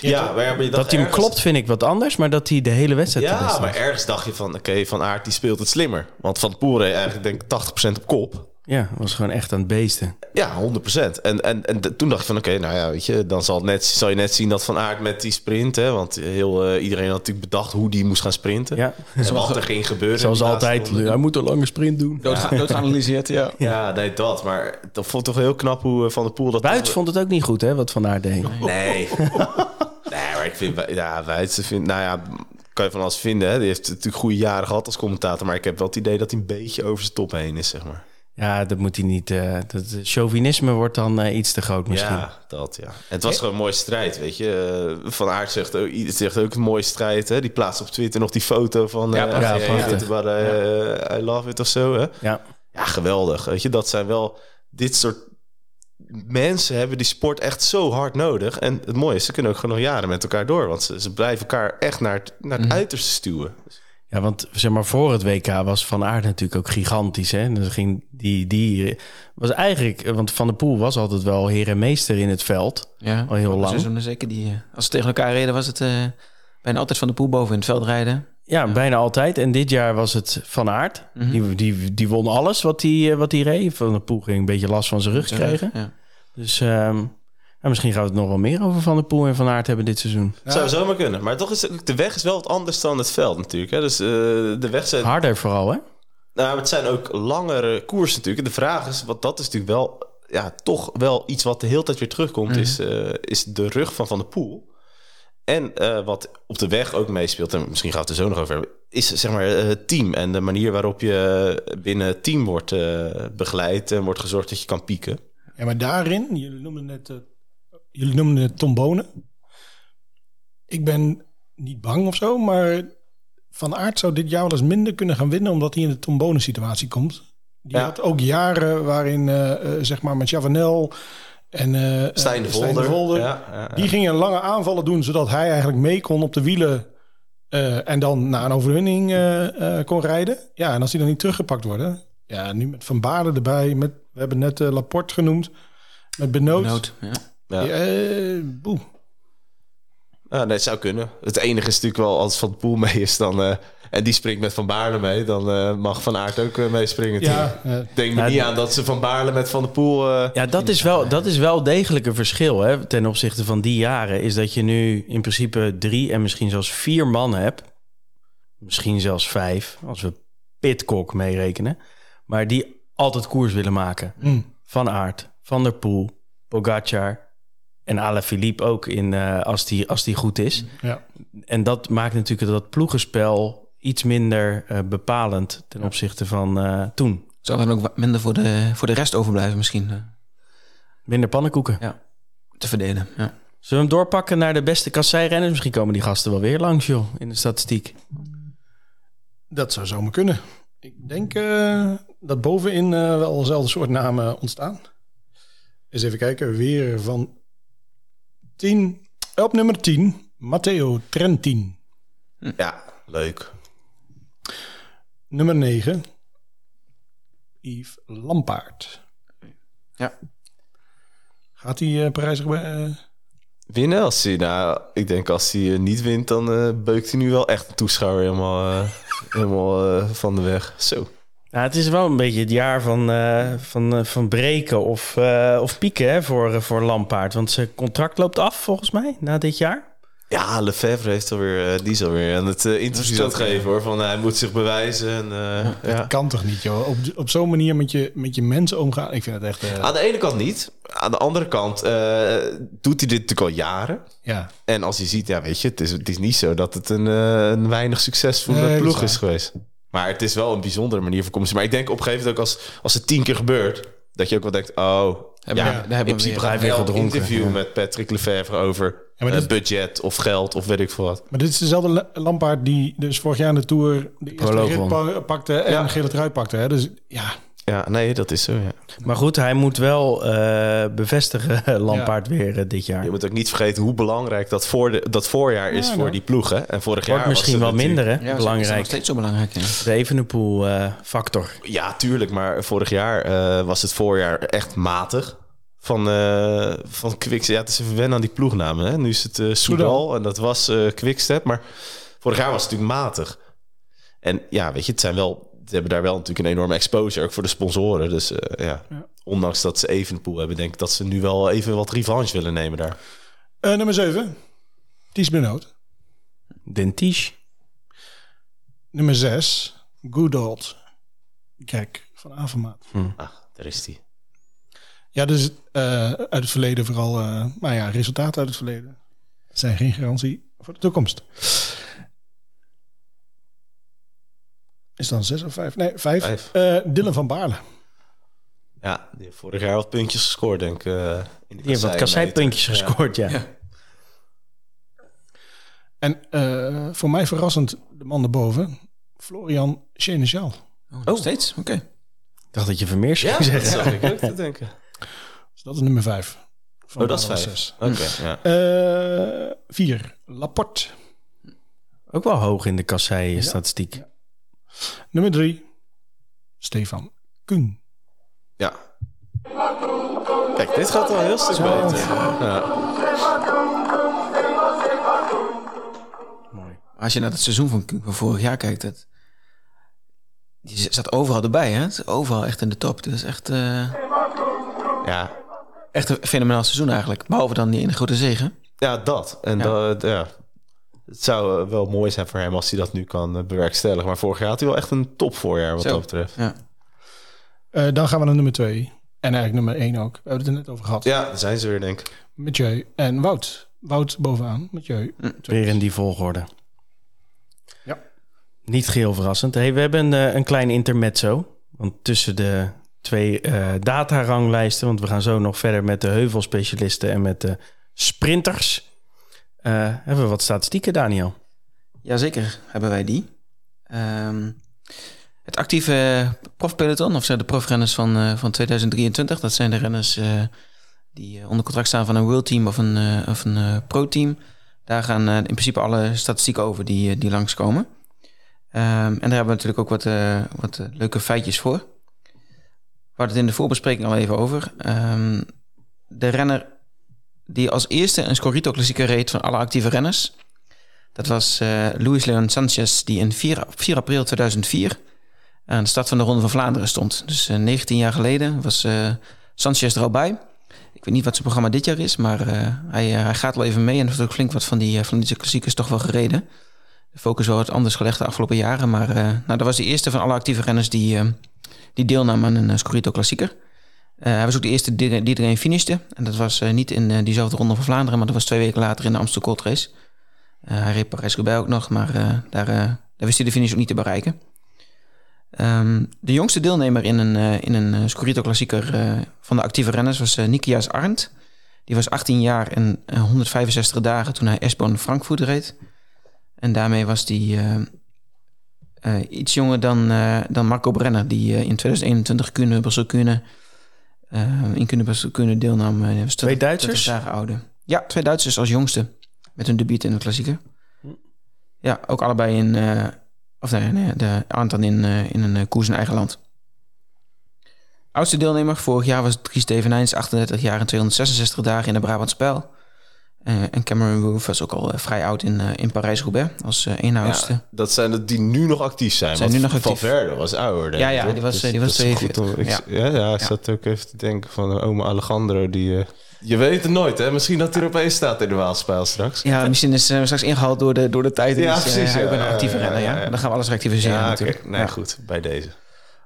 Ja, maar, ja, maar je dacht Dat hij hem ergens- klopt vind ik wat anders... maar dat hij de hele wedstrijd de Ja, maar ergens dacht je van, oké, Van Aert die speelt het slimmer. Want Van de Poel reed eigenlijk denk ik 80% op kop. Ja, was gewoon echt aan het beesten. Ja, 100%. En, en, en toen dacht ik van, oké, nou ja, weet je, dan zal, het net, zal je net zien dat Van Aert met die sprint, hè, want heel, eh, iedereen had natuurlijk bedacht hoe die moest gaan sprinten. Ja, En wat er ging gebeuren. zoals altijd. Hij moet een lange sprint doen. Dood, dood geanalyseerd, ja. Ja, nee, dat. Maar dat vond ik toch heel knap hoe eh, Van der Poel dat... Buits vond het ook niet goed, hè, wat Van Aert deed. Nee. nee, maar ik vind... Ja, Weidse vind... Nou ja, kan je van alles vinden. Hè? Die heeft natuurlijk goede jaren gehad als commentator. Maar ik heb wel het idee dat hij een beetje over zijn top heen is, zeg maar. Ja, dat moet hij niet. eh dat chauvinisme wordt dan eh, iets te groot misschien. Ja, dat ja. En het was gewoon een mooie strijd, weet je. Eh, Van Aert zegt ook, zegt ook een mooie strijd. Hè? Die plaatst op Twitter nog die foto van... Ja, eh, Ja, I, I love it of zo, hè? Ja. Ja, geweldig. Weet je, dat zijn wel... Dit soort mensen hebben die sport echt zo hard nodig. En het mooie is, ze kunnen ook gewoon nog jaren met elkaar door. Want ze, ze blijven elkaar echt naar het, naar het uiterste stuwen. ja, want zeg maar voor het WK was Van Aert natuurlijk ook gigantisch. Hè? Dus ging die, die was eigenlijk, want Van der Poel was altijd wel heer en meester in het veld. Ja, Al heel lang. seizoenen zeker. Die, eh, als ze tegen elkaar reden, was het eh, bijna altijd van de poel boven in het veld rijden. Ja, bijna altijd. En dit jaar was het Van Aert. Mhm. die, die, die won alles wat hij wat die reed. Van der Poel ging een beetje last van zijn rug krijgen. Ja. Dus ehm, misschien gaan we het nog wel meer over Van der Poel en Van Aert hebben dit seizoen. Het zou zomaar kunnen. Maar toch is de weg is wel wat anders dan het veld natuurlijk. Hè? Dus eh, de weg zijn... Harder vooral, hè? Nou, het zijn ook langere koersen natuurlijk. De vraag is, wat dat is natuurlijk wel... Ja, toch wel iets wat de hele tijd weer terugkomt... is, eh, is de rug van Van der Poel. En eh, wat op de weg ook meespeelt... en misschien gaan we het er zo nog over hebben... is zeg maar het team en de manier waarop je binnen het team wordt begeleid... en wordt gezorgd dat je kan pieken. Ja, maar daarin, jullie noemden het, eh, jullie noemden het Tom Bonen. Ik ben niet bang of zo, maar Van Aert zou dit jaar wel eens minder kunnen gaan winnen, omdat hij in de Tom Bonen situatie komt. Die Ja. had ook jaren waarin, eh, eh, zeg maar, met Javanel en eh, Stijn de Stijn Volder. Ja, ja, ja. Die gingen lange aanvallen doen, zodat hij eigenlijk mee kon op de wielen. en dan naar een overwinning kon rijden. Ja, en als die dan niet teruggepakt worden. Ja, nu met Van Baarden erbij. Met, we hebben net eh, Laporte genoemd. Met Benoot. Ja. Ja. Ja, eh, boe. Ja, nee, het zou kunnen. Het enige is natuurlijk wel als Van de Poel mee is dan... eh, en die springt met Van Baarle mee... dan eh, mag Van Aert ook eh, meespringen. Ja, Denk me Ja, niet aan dat ze Van Baarle met Van de Poel... eh, Ja, dat is wel, dat is wel degelijk een verschil hè, ten opzichte van die jaren. Is dat je nu in principe drie en misschien zelfs vier man hebt. Misschien zelfs vijf, als we Pitcock meerekenen. Maar die altijd koers willen maken. mm. Van Aert, Van der Poel, Pogacar en Alaphilippe ook in, eh, als, die, als die goed is. ja. En dat maakt natuurlijk dat ploegenspel iets minder eh, bepalend ten opzichte van eh, toen. Zou dan ook minder voor de, voor de rest overblijven misschien eh, Minder pannenkoeken. ja, te verdelen. Ja. Zullen we hem doorpakken naar de beste kasseirenners? Misschien komen die gasten wel weer langs, joh, in de statistiek. Dat zou zomaar kunnen. Ik denk eh, dat bovenin eh, wel dezelfde soort namen ontstaan. Eens even kijken. Weer van 10. Op nummer 10. Matteo Trentin. Ja, leuk. Nummer 9. Yves Lampaard. Ja. Gaat hij uh, Parijs... eh, winnen? Als hij, nou, ik denk als hij eh, niet wint, dan eh, beukt hij nu wel echt de toeschouwer helemaal, eh, helemaal eh, van de weg. Zo. Ja, het is wel een beetje het jaar van, eh, van, eh, van breken of, eh, of pieken hè, voor, voor Lampaard. Want zijn contract loopt af volgens mij na dit jaar. Ja, Lefebvre heeft alweer, die is alweer aan het eh, interview aan het geven hoor. Van hij moet zich bewijzen. En, eh, ja. Kan toch niet, joh? Op, op zo'n manier met je, met je mensen omgaan. Ik vind het echt... eh, Aan de ene kant niet. Aan de andere kant eh, doet hij dit natuurlijk al jaren. ja. En als je ziet, ja, weet je, het is, het is niet zo dat het een, een weinig succesvolle Nee, dat is ploeg is geweest. Maar het is wel een bijzondere manier van communicatie. Maar ik denk op een gegeven moment ook als, als het tien keer gebeurt, dat je ook wel denkt, oh, Hebben ja, we- in principe ik wel een gedronken. interview Ja. met Patrick Lefevre over maar eh, dit- budget of geld of weet ik veel wat. Maar dit is dezelfde La- Lampaard die dus vorig jaar in de Tour de eerste rit pakte en Ja. een gele trui pakte. Hè? Dus ja, Ja, nee, dat is zo, ja. Maar goed, hij moet wel eh, bevestigen, Lampaard weer eh, dit jaar. Je moet ook niet vergeten hoe belangrijk dat, voor de, dat voorjaar is Ja, voor nou. die ploeg. Hè? En vorig jaar was misschien wel minder, hè? Ja, Is nog Belangrijk. steeds zo belangrijk. Ja. De Evenepoel-factor. Ja, tuurlijk. Maar vorig jaar eh, was het voorjaar echt matig. Van, eh van Quickstep. Ja, het is even wennen aan die ploegnamen. Hè? Nu is het eh Soudal en dat was eh Quickstep. Maar vorig jaar was het natuurlijk matig. En ja, weet je, het zijn wel... Ze hebben daar wel natuurlijk een enorme exposure, ook voor de sponsoren. Dus eh, ja. Ja. ondanks dat ze Evenepoel hebben... denk ik dat ze nu wel even wat revanche willen nemen daar. Eh, nummer 7. Ties Benoot. Dentiche. Nummer 6. Goodold. Kijk, van Avermaat. Ah, daar is die. Ja, dus eh, uit het verleden vooral... eh maar ja, resultaten uit het verleden zijn geen garantie voor de toekomst. Is dan zes of vijf? Nee, vijf. Vijf. Eh, Dylan van Baarle. Ja, die heeft vorig jaar wat puntjes gescoord, denk ik. eh, in de Die heeft wat kasseipuntjes Ja. gescoord, ja. Ja. En eh, voor mij verrassend de man erboven. Florian Seneschal. Oh, nog steeds? Oké. Ik dacht dat je Vermeers Ja, zou dat zeggen. zag ik ook te denken. Dus dat is nummer vijf. Van Oh, dat is vijf. Oké, ja. Eh, vier. Laporte. Ook wel hoog in de kassei-statistiek. Nummer drie. Stefan Kung. Ja. Kijk, dit gaat wel heel stuk beter. Ja. Mooi. Als je naar het seizoen van, van vorig jaar kijkt, het, die zat overal erbij, hè? Overal echt in de top. Het is echt, eh, Ja. echt een fenomenaal seizoen eigenlijk. Behalve dan die ene grote zegen. ja, dat. En Ja. Dat, ja. Het zou eh, wel mooi zijn voor hem als hij dat nu kan eh, bewerkstelligen. Maar vorig jaar had hij wel echt een topvoorjaar wat Zo. dat betreft. Ja. Eh, dan gaan we naar nummer twee. En eigenlijk nummer één ook. We hebben het er net over gehad. Ja, daar zijn ze weer, denk ik. Mathieu en Wout. Wout bovenaan. Mathieu. Weer in die volgorde. Ja. Niet geheel verrassend. Hey, we hebben een, een klein intermezzo. Want tussen de twee eh dataranglijsten... want we gaan zo nog verder met de heuvelspecialisten... en met de sprinters... eh, hebben we wat statistieken, Daniel. Jazeker, hebben wij die. Ehm, het actieve profpeloton, of de profrenners van, eh, van 2023... dat zijn de renners eh, die onder contract staan van een World Team of een, of een eh, Pro-team. Daar gaan in principe alle statistieken over die, die langskomen. Ehm, en daar hebben we natuurlijk ook wat, wat leuke feitjes voor. We hadden het in de voorbespreking al even over. Ehm, de renner die als eerste een Scorito-klassieker reed van alle actieve renners... Dat was eh Luis Leon Sanchez, die in 4, op 4 april 2004 aan de start van de Ronde van Vlaanderen stond. Dus eh, 19 jaar geleden was eh, Sanchez er al bij. Ik weet niet wat zijn programma dit jaar is, maar eh, hij, eh, hij gaat wel even mee en heeft ook flink wat van die, eh, van klassiekers toch wel gereden. De focus was wat anders gelegd de afgelopen jaren, maar eh, nou, dat was de eerste van alle actieve renners die, eh, die deelnam aan een uh, Scorito klassieker. Eh, hij was ook de eerste die, die erin finishte. En dat was eh, niet in eh, diezelfde Ronde van Vlaanderen, maar dat was twee weken later in de Amstel Gold Race. Uh, hij reed Parijs-Roubaix ook nog, maar uh, daar, uh, daar wist hij de finish ook niet te bereiken. Um, de jongste deelnemer in een, uh, in een Scorito-klassieker uh, van de actieve renners was Nikias Arndt. Die was 18 jaar en 165 dagen toen hij Esbon Frankfurt reed. En daarmee was hij uh, iets jonger dan, dan Marco Brenner, die in 2021 Kuhne Brussel Kuhne in Kuhne Brussel Kuhne deelnam. Hij was twee Duitsers? ouder. Ja, twee Duitsers als jongste. Met hun debuut in de klassieker. Ja, ook allebei in... Uh, of nee, nee de aantal in, in een koers in eigen land. Oudste deelnemer vorig jaar was Dries Stevenijns, 38 jaar en 266 dagen in de Brabant Spel. Eh, en Cameron Woof was ook al eh, vrij oud in, eh, in Parijs-Roubaix als één oudste. Ja, dat zijn de die nu nog actief zijn. Zijn nu nog actief. Valverde was ouder. Ja, ik, ja, die was- Dus die was dat is goed 42. om- ik- Ja. ja, ja, ik zat ook even te denken van oma Alejandro. Die, je weet het nooit, hè? Misschien dat hij er opeens staat in de Waalspijl straks. Ja, misschien is hij straks ingehaald door de, door de tijd. Ja, precies, ja, ook een ja, actieve renner, ja. Dan gaan we alles oké. natuurlijk. Nee, Ja. goed. Bij deze.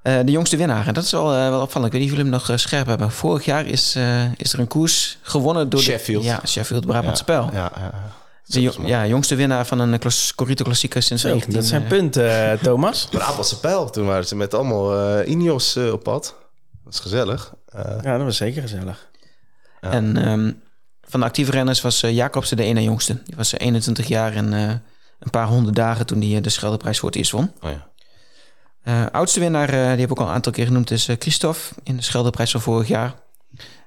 Eh, de jongste winnaar, en dat is wel, eh, wel opvallend. Ik weet niet of jullie hem nog eh, scherp hebben. Vorig jaar is, eh, is er een koers gewonnen door Sheffield. De, ja, Sheffield Brabant Spel. Ja, ja, ja. De jo- ja, jongste winnaar van een klas- Corrito Klassieker sinds Zo, 19... dat zijn punten, Thomas. Brabantse pijl. Toen waren ze met allemaal eh Ineos op pad. Dat is gezellig. Eh, Ja, dat was zeker gezellig. Ja. En ehm, van de actieve renners was uh, Jacobsen de ene jongste. Die was uh, 21 jaar en uh, een paar honderd dagen toen hij de Scheldeprijs voor het eerst won. oh ja. Uh, oudste winnaar, die heb ik ook al een aantal keer genoemd, is Christophe in de Scheldeprijs van vorig jaar.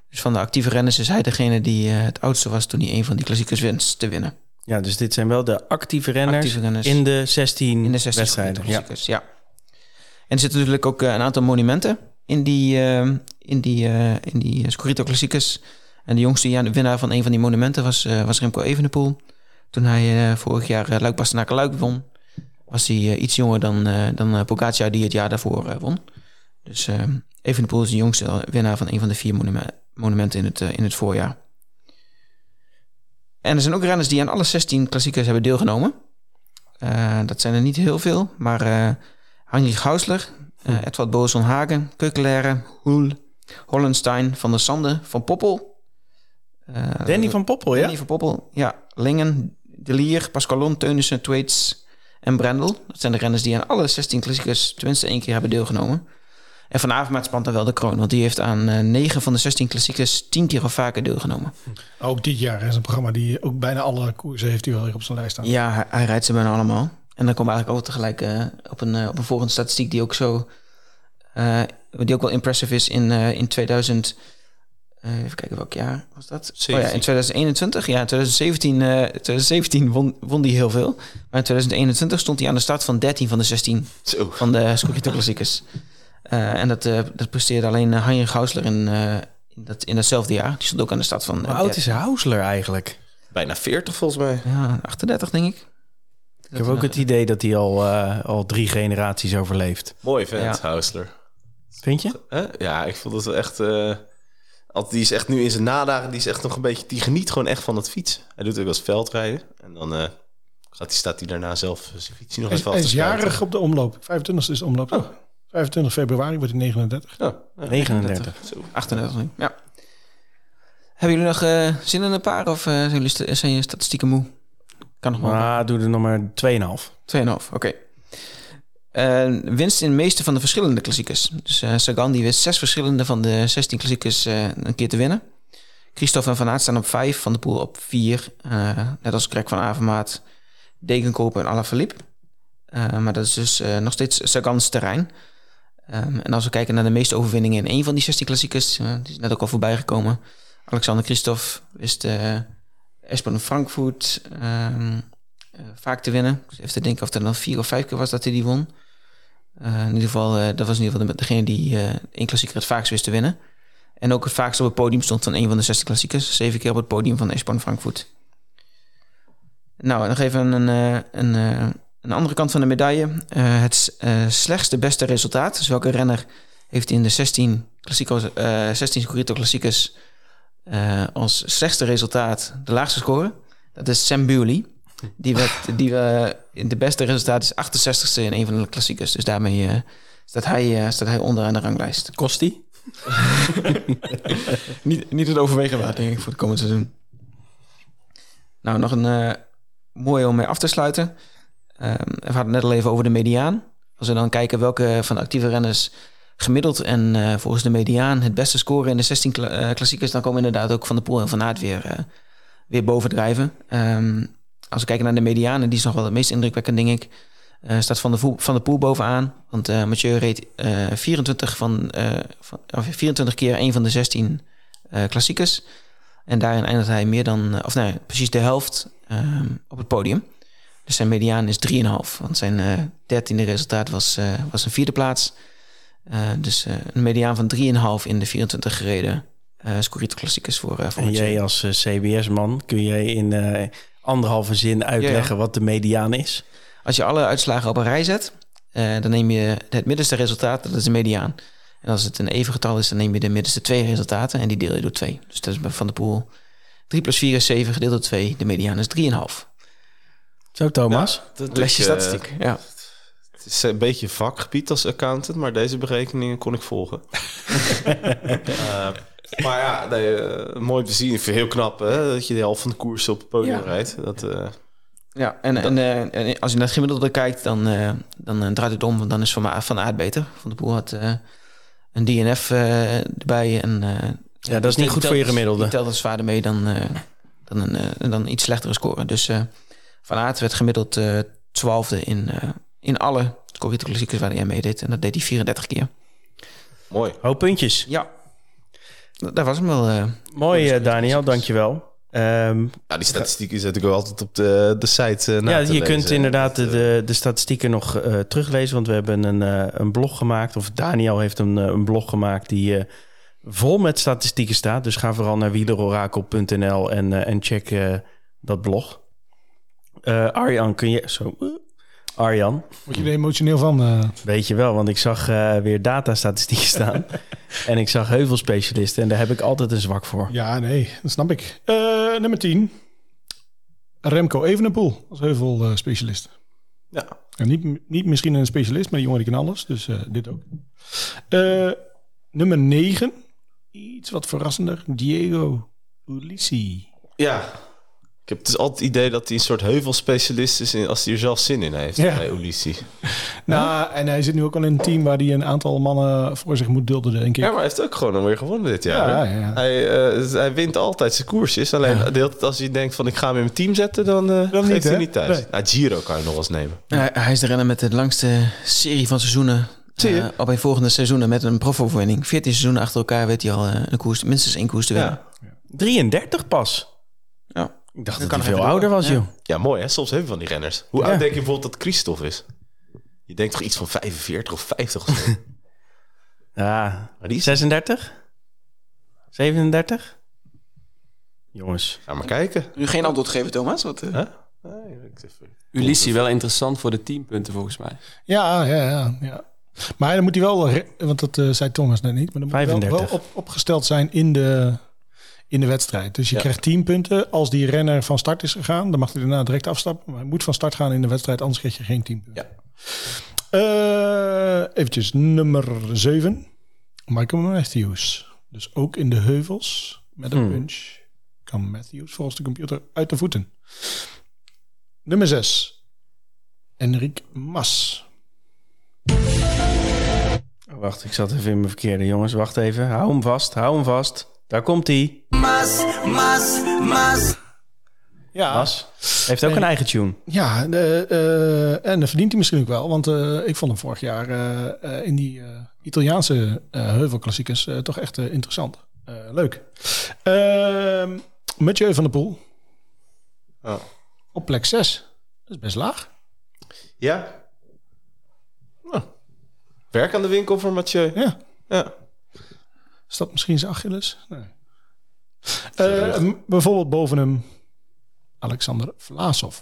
Dus van de actieve renners is hij degene die het oudste was toen hij een van die klassiekers winst te winnen. Ja, dus dit zijn wel de actieve renners, actieve renners in de 16, in de 16 wedstrijden. Ja. ja. En er zitten natuurlijk ook een aantal monumenten in die, uh, in die, uh, in die Scorito Klassiekers. En de jongste ja, de winnaar van een van die monumenten was, uh, was Remco Evenepoel. Toen hij vorig jaar Luik Bastenaken Luik won, was hij iets jonger dan, dan Pogacar die het jaar daarvoor won. Dus Evenepoel is de jongste winnaar van een van de vier monume monumenten in het, in het voorjaar. En er zijn ook renners die aan alle 16 klassiekers hebben deelgenomen. Uh, dat zijn er niet heel veel, maar uh, Heinrich Hausler, uh, Edward Boson Hagen, Keukelere, Hoel, Hollenstein, Van der Sande, Van Poppel. Danny van Poppel, ja? Danny van Poppel, ja. Lingen, De Lier, Pascalon, Teunissen, Twaits en Brendel. Dat zijn de renners die aan alle 16 klassiekers tenminste één keer hebben deelgenomen. En Van Avermaat spant dan wel de kroon, want die heeft aan uh, 9 van de 16 klassiekers 10 keer of vaker deelgenomen. Ook dit jaar is een programma die ook bijna alle koersen heeft hij wel op zijn lijst staan. Ja, hij, hij, rijdt ze bijna allemaal. En dan komen we eigenlijk ook tegelijk uh, op, een, uh, op een volgende statistiek die ook zo... Die ook wel impressive is in, in 2000... even kijken welk jaar was dat? 17. Oh ja, in 2021. Ja, in 2017, 2017 won, won hij heel veel. Maar in 2021 stond hij aan de start van 13 van de 16 Zo. van de Scorito Klassiekers. en dat, dat presteerde alleen Heinrich Hausler in, in, dat, in datzelfde jaar. Die stond ook aan de start van... Hoe oud is Hausler eigenlijk? Bijna 40 volgens mij. Ja, 38 denk ik. Ik heb ook het idee dat hij al, uh, al drie generaties overleeft. Mooi vent, ja. Hausler. Vind je? Ja, ik vond het wel echt... Die is echt nu in zijn nadagen, die is echt nog een beetje... Die geniet gewoon echt van het fiets. Hij doet ook wel eens veldrijden. En dan uh, gaat die, staat hij daarna zelf zijn fiets nog eens vast Hij is jarig op de omloop. 25 is de omloop. Oh. 25 februari wordt hij 39. Oh, ja, 39. 39. 38, ja. Hebben jullie nog uh, zin in een paar of uh, zijn, jullie st zijn je statistieken moe? Kan nog maar. Ah, doe er nog maar 2,5. 2,5, oké. Okay. Uh, winst in de meeste van de verschillende klassiekers. Dus uh, Sagan die wist zes verschillende van de 16 klassiekers uh, een keer te winnen. Christophe en Van Aert staan op 5, Van de Poel op 4. net als Greg van Avermaat, Degenkoper en Alaphilippe. maar dat is dus nog steeds Sagans terrein. Um, en als we kijken naar de meeste overwinningen in één van die 16 klassiekers, die is net ook al voorbij gekomen. Alexander Christophe wist uh, Espen Frankfurt uh, vaak te winnen. Dus even te denken of er dan vier of vijf keer was dat hij die won. Uh, in ieder geval, dat was in ieder geval de, degene die één klassieker het vaakst wist te winnen. En ook het vaakst op het podium stond van een van de 16 klassiekers. Zeven keer op het podium van Espen Frankfurt. Nou, nog even een, een, een, andere kant van de medaille. het slechtste beste resultaat. Dus welke renner heeft in de 16 Classico, 16 Scorito klassiekers uh, als slechtste resultaat de laagste score. Dat is Sam Bewley. Die, werd, die uh, in de beste resultaat is 68ste in een van de klassiekers. Dus daarmee uh, staat, hij, staat hij onderaan de ranglijst. Kost die? niet, niet het overwegen waard, denk ik, voor het komende seizoen. Nou, nog een mooie om mee af te sluiten. Um, we hadden net al even over de mediaan. Als we dan kijken welke van de actieve renners gemiddeld en uh, volgens de mediaan het beste scoren in de 16 kla uh, klassiekers, dan komen inderdaad ook Van de Poel en Van Aert weer, uh, weer bovendrijven. Um, als we kijken naar de mediaan, en die is nog wel het meest indrukwekkend, denk ik, staat Van de, Voel, van de Poel bovenaan. Want Mathieu reed 24, van, van, of 24 keer een van de 16 klassiekers. En daarin eindigt hij meer dan, of nee, precies de helft op het podium. Dus zijn mediaan is 3,5. Want zijn dertiende resultaat was, was een vierde plaats. Uh, dus uh, een mediaan van 3,5 in de 24 gereden eh Scorito Klassiekers voor, eh En jij als eh, CBS-man, kun jij in eh, anderhalve zin uitleggen wat de mediaan is? Als je alle uitslagen op een rij zet, eh, dan neem je het middenste resultaat, dat is de mediaan. En als het een even getal is, dan neem je de middenste twee resultaten en die deel je door twee. Dus dat is Van de Poel 3 plus 4 is 7 gedeeld door 2. De mediaan is 3,5. Zo, Thomas. Dat Lesje ik, eh, statistiek. Ja. Het is een beetje vakgebied als accountant, maar deze berekeningen kon ik volgen. Eh, maar ja, nee, eh, mooi te zien. Ik vind het heel knap hè, dat je de helft van de koers op het podium Ja. rijdt. Dat, eh, Ja, en, en, eh, en als je naar het gemiddelde kijkt, dan, eh, dan draait het om. Want dan is Van, van Aert beter. Van de Poel had eh, een DNF eh, erbij. En, eh, Ja, dat is niet goed telt- voor je gemiddelde. Die telt als zwaarder mee dan, eh, dan, een, dan iets slechtere score. Dus eh, Van Aert werd gemiddeld eh, twaalfde in, eh, in alle Corrito klassiekers waar hij aan meedeed. En dat deed hij 34 keer. mooi. Hoop puntjes. Ja. Daar was hem wel. eh, Mooi, eh, Daniel. Dankjewel. Ehm Ja, die statistieken zet ik ook altijd op de, de site eh, na ja, te je lezen. kunt inderdaad de, Dat, de, de statistieken nog eh, teruglezen. Want we hebben een, eh, een blog gemaakt. Of Daniel heeft een, een blog gemaakt die eh, vol met statistieken staat. Dus ga vooral naar wielerorakel.nl en, en check eh, dat blog. Eh, Arjan, kun je... Zo, Arjan, Word je er emotioneel van? eh? weet je wel, want ik zag eh, weer datastatistieken staan. en ik zag heuvelspecialisten. En daar heb ik altijd een zwak voor. Ja, nee, dat snap ik. Eh, nummer 10. Remco Evenepoel als heuvelspecialist. Ja. En niet, niet misschien een specialist, maar die jongen die kan alles. Dus eh, dit ook. Eh, nummer 9. Iets wat verrassender. Diego Ulissi. ja, ik heb dus altijd het idee dat hij een soort heuvelspecialist is... in- als hij er zelf zin in heeft, Ja. bij Ulissi. Nou, en hij zit nu ook al in een team waar hij een aantal mannen voor zich moet dulden, denk ik. Ja, maar hij heeft ook gewoon weer gewonnen dit jaar. Ja, ja, ja. Hij, eh, hij wint altijd zijn koersjes. Alleen de hele tijd als hij denkt van ik ga hem in mijn team zetten... dan, eh Dan geeft niet, hij hè? niet thuis. Nee. Nou, Giro kan je nog wel eens nemen. hij- hij is de renner met de langste serie van seizoenen. Zie je? Eh, op een volgende seizoenen met een profoverwinning. 14 seizoenen achter elkaar weet hij al een koers, minstens één koers te winnen. Ja. 33 pas. Ik dacht dat kan hij veel ouder was, Ja. joh. Ja, mooi hè. Soms hebben we van die renners. Hoe Ja. oud denk je bijvoorbeeld dat Christophe is? Je denkt toch iets van 45 of 50 of zo? Ja, Maar die is... 36? 37? Jongens. Ga maar kijken. Nu geen antwoord geven, Thomas. Wat, eh? Huh? Nee, ik even... Ulissi wel interessant voor de teampunten volgens mij. Ja, ja, ja. ja. Maar dan moet hij wel, re- want dat eh, zei Thomas net niet, maar dan moet hij wel, 35. wel op, opgesteld zijn in de, in de wedstrijd. Dus je Ja. krijgt 10 punten. Als die renner van start is gegaan, dan mag hij daarna direct afstappen. Maar hij moet van start gaan in de wedstrijd, anders krijg je geen 10 punten. Ja. Eh, eventjes nummer 7. Michael Matthews. Dus ook in de heuvels met een Hmm. punch kan Matthews volgens de computer uit de voeten. Nummer 6. Enric Mas. Oh, wacht, ik zat even in mijn verkeerde, jongens. Wacht even. Hou hem vast, hou hem vast. Daar komt hij. Ja, Mas. Heeft ook een eigen tune. Ja, de, eh, en dat verdient hij misschien ook wel. Want eh, ik vond hem vorig jaar eh, eh, in die eh, Italiaanse eh, heuvelklassiekers eh, toch echt interessant. Eh, leuk. Ehm Mathieu van der Poel Oh. op plek 6. Dat is best laag. Ja. Nou, werk aan de winkel voor Mathieu. Ja. Ja. Is dat misschien zijn Achilles? Nee. Eh, bijvoorbeeld boven hem Alexander Vlaasov.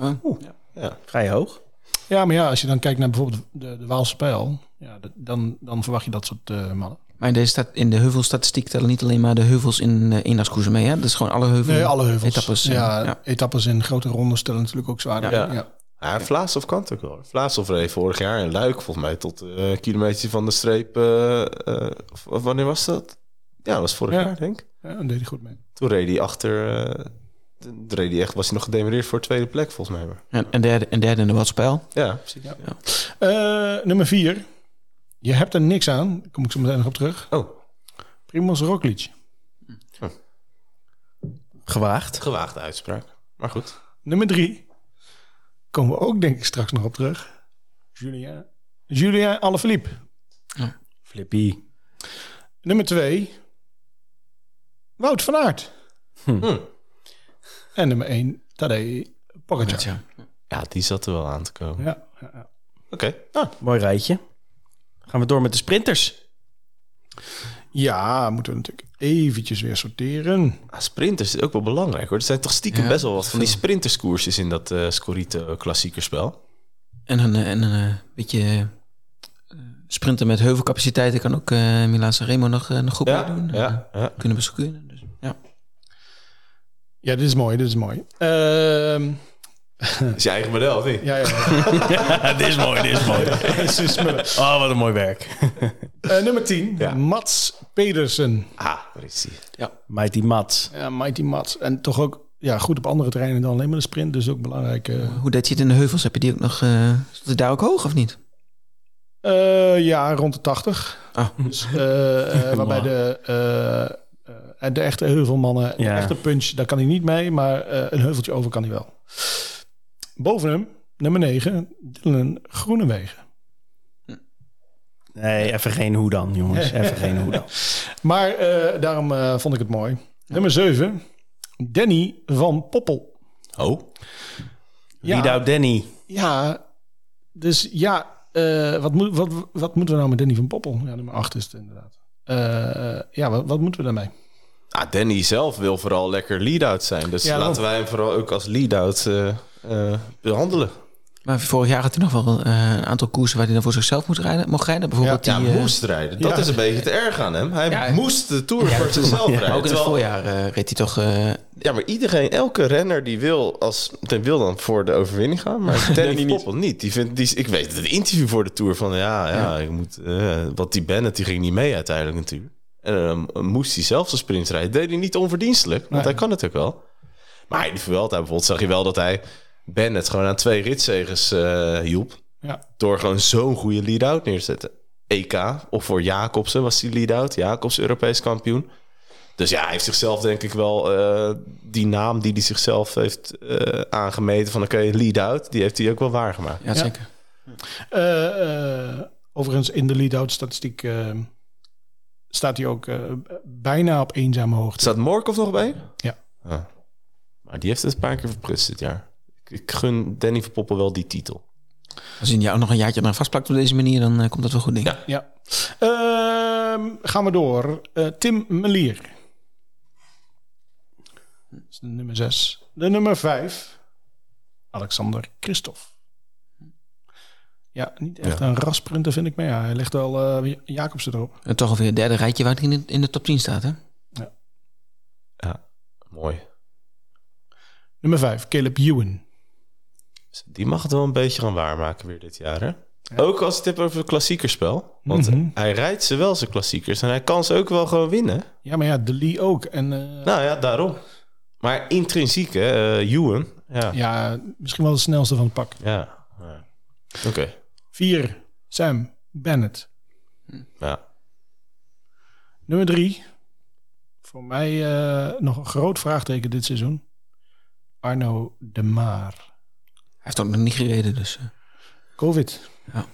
Oh. ja. Vrij hoog. Ja, maar ja, als je dan kijkt naar bijvoorbeeld de, de Waalse pijl, ja, dan, dan verwacht je dat soort eh, mannen. Maar in, deze stat, in de heuvelstatistiek tellen niet alleen maar de heuvels in uh, eendagskoersen mee. Hè? Dat is gewoon alle heuvels. Nee, alle heuvels. Etappes. eh, ja, ja. etappes in grote rondes stellen natuurlijk ook zwaarder. Ja. Ja. Ja, kan het ook wel. Vlaashoff reed vorig jaar in Luik, volgens mij, tot eh kilometer van de streep. eh, eh, wanneer was dat? Ja, dat was vorig Ja. jaar, denk ik. Ja, dan deed hij goed mee. Toen reed hij achter... eh, toen reed hij echt, was hij nog gedemereerd voor tweede plek, volgens mij. Maar. En, en, derde, en derde in de watspijl. Ja, precies. Eh, nummer vier. Je hebt er niks aan. Daar kom ik zo meteen nog op terug. Oh, Primoz Roglic. Gewaagd. gewaagde uitspraak. Maar goed. Nummer drie. Komen we ook denk ik straks nog op terug. Julien. Julien Alaphilippe. Flippy. Nummer twee. Wout van Aert. Hm. En nummer één. Tadej Pogacar. Ja. Ja, die zat er wel aan te komen. Ja. Oké. Ah, mooi rijtje. Gaan we door met de sprinters. Ja, moeten we natuurlijk eventjes weer sorteren. Ah, sprinters is ook wel belangrijk hoor. Er zijn toch stiekem Ja, best wel wat van die sprinterskoersjes in dat eh Scorito klassiekerspel. En een, eh, en een eh, beetje eh, sprinten met heuvelcapaciteiten kan ook eh Milaan Sanremo nog, nog goed Ja, doen. ja, ja. Kunnen wel kunnen. Ja. Ja, dit is mooi, dit is mooi. Ehm, Dat is je eigen model, of niet? ja, ja. dit is mooi, dit is mooi. Oh, wat een mooi werk. Eh, nummer 10, Ja. Mats Pedersen. Ah, is hij. Mighty Mats. Ja, Mighty Mats. En toch ook ja, goed op andere terreinen dan alleen maar de sprint. Dus ook belangrijk. eh. Hoe deed je het in de heuvels? Heb je die ook nog... eh stond hij daar ook hoog of niet? Eh, ja, rond de 80. Ah. Dus, eh, eh, waarbij de, eh, eh, de echte heuvelmannen, Ja. de echte punch, daar kan hij niet mee. Maar eh, een heuveltje over kan hij wel. Boven hem, nummer 9, Dylan Groenewegen. Nee, even geen hoe dan, jongens. Even geen hoe dan. Maar eh, daarom vond ik het mooi. Nummer 7, Danny van Poppel. Oh, Ja. Out Danny. Ja, dus ja, wat, moet, wat, wat moeten we nou met Danny van Poppel? Ja, nummer 8 is het inderdaad. Ja, wat, wat moeten we daarmee? Ah, Danny zelf wil vooral lekker lead-out zijn. Dus Ja, laten wij hem vooral ook als lead-out eh, eh, behandelen. Maar vorig jaar had hij nog wel eh, een aantal koersen waar hij dan voor zichzelf moest rijden, mocht rijden. Bijvoorbeeld Ja, die... eh, moest rijden. Dat ja. is een beetje te erg aan hem. Hij Ja. moest de Tour voor zichzelf rijden. maar ook in het voorjaar eh, reed hij toch... eh, Ja, maar iedereen, elke renner die wil, als, die wil dan voor de overwinning gaan. Maar Danny Poppel niet. Die vindt, die, ik weet het interview voor de Tour van ja, ja, ik moet, eh, wat die Bennett, die ging niet mee uiteindelijk natuurlijk. En dan moest hij zelf zijn sprint rijden. Deed hij niet onverdienstelijk, want Nee. hij kan het ook wel. Maar in de Vuelta bijvoorbeeld zag je wel dat hij Bennett gewoon aan twee ritzegers eh, hielp. Ja. Door gewoon zo'n goede lead-out neer te zetten. EK, of voor Jacobsen was die lead-out. Jacobsen Europees kampioen. Dus ja, hij heeft zichzelf denk ik wel eh, die naam die hij zichzelf heeft eh, aangemeten van oké, lead-out, die heeft hij ook wel waargemaakt. ja, zeker. Eh, eh, overigens, in de lead-out statistiek eh, staat hij ook eh, bijna op eenzame hoogte. Staat Morkov nog bij? Ja. Ah. Maar die heeft het een paar keer verprutst dit jaar. Ik, ik gun Danny van Poppel wel die titel. Als hij jou nog een jaartje eraan vastplakt op deze manier, dan eh, komt dat wel goed, denk ik. Ja. Ja. Ehm, gaan we door. Eh, Tim Melier. Dat is de nummer 6. De nummer 5. Alexander Christophe. Ja, niet echt Ja. een rasprinter vind ik, maar ja, hij ligt wel eh Jacobsen erop. En toch alweer het derde rijtje waar hij in de, in de top 10 staat, hè? Ja, mooi. Nummer 5, Caleb Ewan. Die mag het wel een beetje gaan waarmaken weer dit jaar, hè? Ook als het hebt over het klassiekerspel. Want Mhm. hij rijdt ze wel zijn klassiekers en hij kan ze ook wel gewoon winnen. Ja, maar ja, De Lee ook. En eh, Nou ja, daarom. Maar intrinsiek, hè, eh Ewan. Ja. ja. ja, misschien wel de snelste van het pak. ja. Oké. 4, Sam Bennett. Ja. Nummer 3. Voor mij eh, nog een groot vraagteken dit seizoen. Arno de Maar. Hij heeft ook nog niet gereden, dus... eh, Covid. Ja.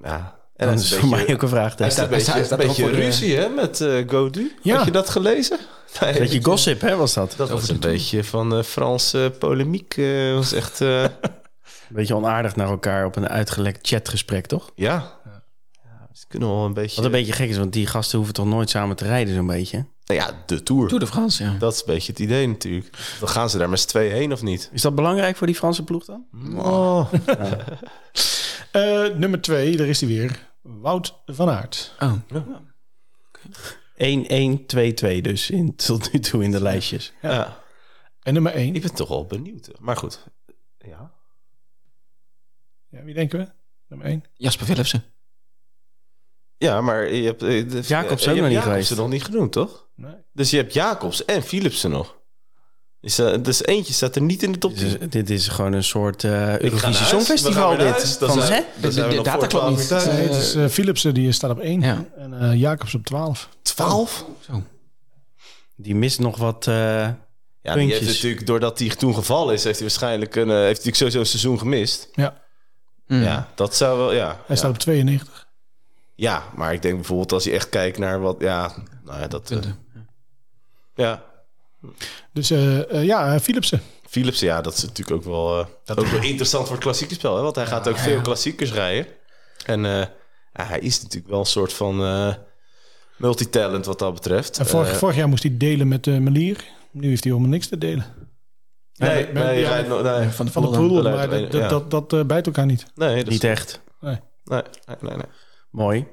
ja. En En dat is voor een beetje, mij ook een hij vraagteken. staat een hij beetje, staat- hij staat een beetje ruzie hè, met eh Godu. Ja. Had je dat gelezen? Nee, Beetje gossip, hè, was dat? Dat was een beetje van eh Franse polemiek. eh was echt... Een beetje onaardig naar elkaar op een uitgelekt chatgesprek, toch? ja. ja. Ze kunnen wel een beetje... Wat een beetje gek is, want die gasten hoeven toch nooit samen te rijden, zo'n beetje. Nou ja, de Tour. Tour de France, ja. Dat is een beetje het idee natuurlijk. Dan gaan ze daar met z'n tweeën heen of niet? Is dat belangrijk voor die Franse ploeg dan? Oh. Eh, nummer 2, daar is hij weer. Wout van Aert. Oh, 1-1-2-2 dus in, tot nu toe in de lijstjes. Ja. En nummer 1. Ik ben toch wel benieuwd. Maar goed. Ja. Ja, wie denken we? Nummer 1. Jasper Philipsen. Ja, maar je hebt... eh, de- Jacobs je ook hebt nog niet Jacobsen nog niet genoemd, toch? Nee. Dus je hebt Jacobs en Philipsen nog. Is, eh, dus eentje staat er niet in de top 10. Dit is, dit is gewoon een soort eh naar Eurovisie Songfestival dit. Van, zijn- hè? zijn we de data voor klopt 12 niet. Nee, het is eh, Philipsen, die staat op 1. Ja. En eh, Jacobs op 12. 12? Die mist nog wat... eh, Ja, die Puntjes. heeft natuurlijk, doordat hij toen gevallen is, heeft hij waarschijnlijk een, eh, heeft hij natuurlijk sowieso een seizoen gemist. Ja, Mm. Ja, dat zou wel, ja. hij ja. staat op 92. Ja, maar ik denk bijvoorbeeld als je echt kijkt naar wat, ja, nou ja, dat... eh, ja, Dus eh, eh, ja, Philipsen. Philips, ja, dat is natuurlijk ook wel, eh, ook wel interessant voor het klassieke spel. Hè? Want hij gaat ook veel klassiekers rijden. En eh, ja, hij is natuurlijk wel een soort van... eh, multitalent wat dat betreft. En vorig, vorig jaar moest hij delen met uh, Melier. Nu heeft hij helemaal niks te delen. Nee, nee, ja, rijdt nog- nee, Van de Van de maar dat, Ja. dat, dat, dat eh, bijt elkaar niet. nee, dat is- Niet echt. Nee, nee, nee, nee. Mooi.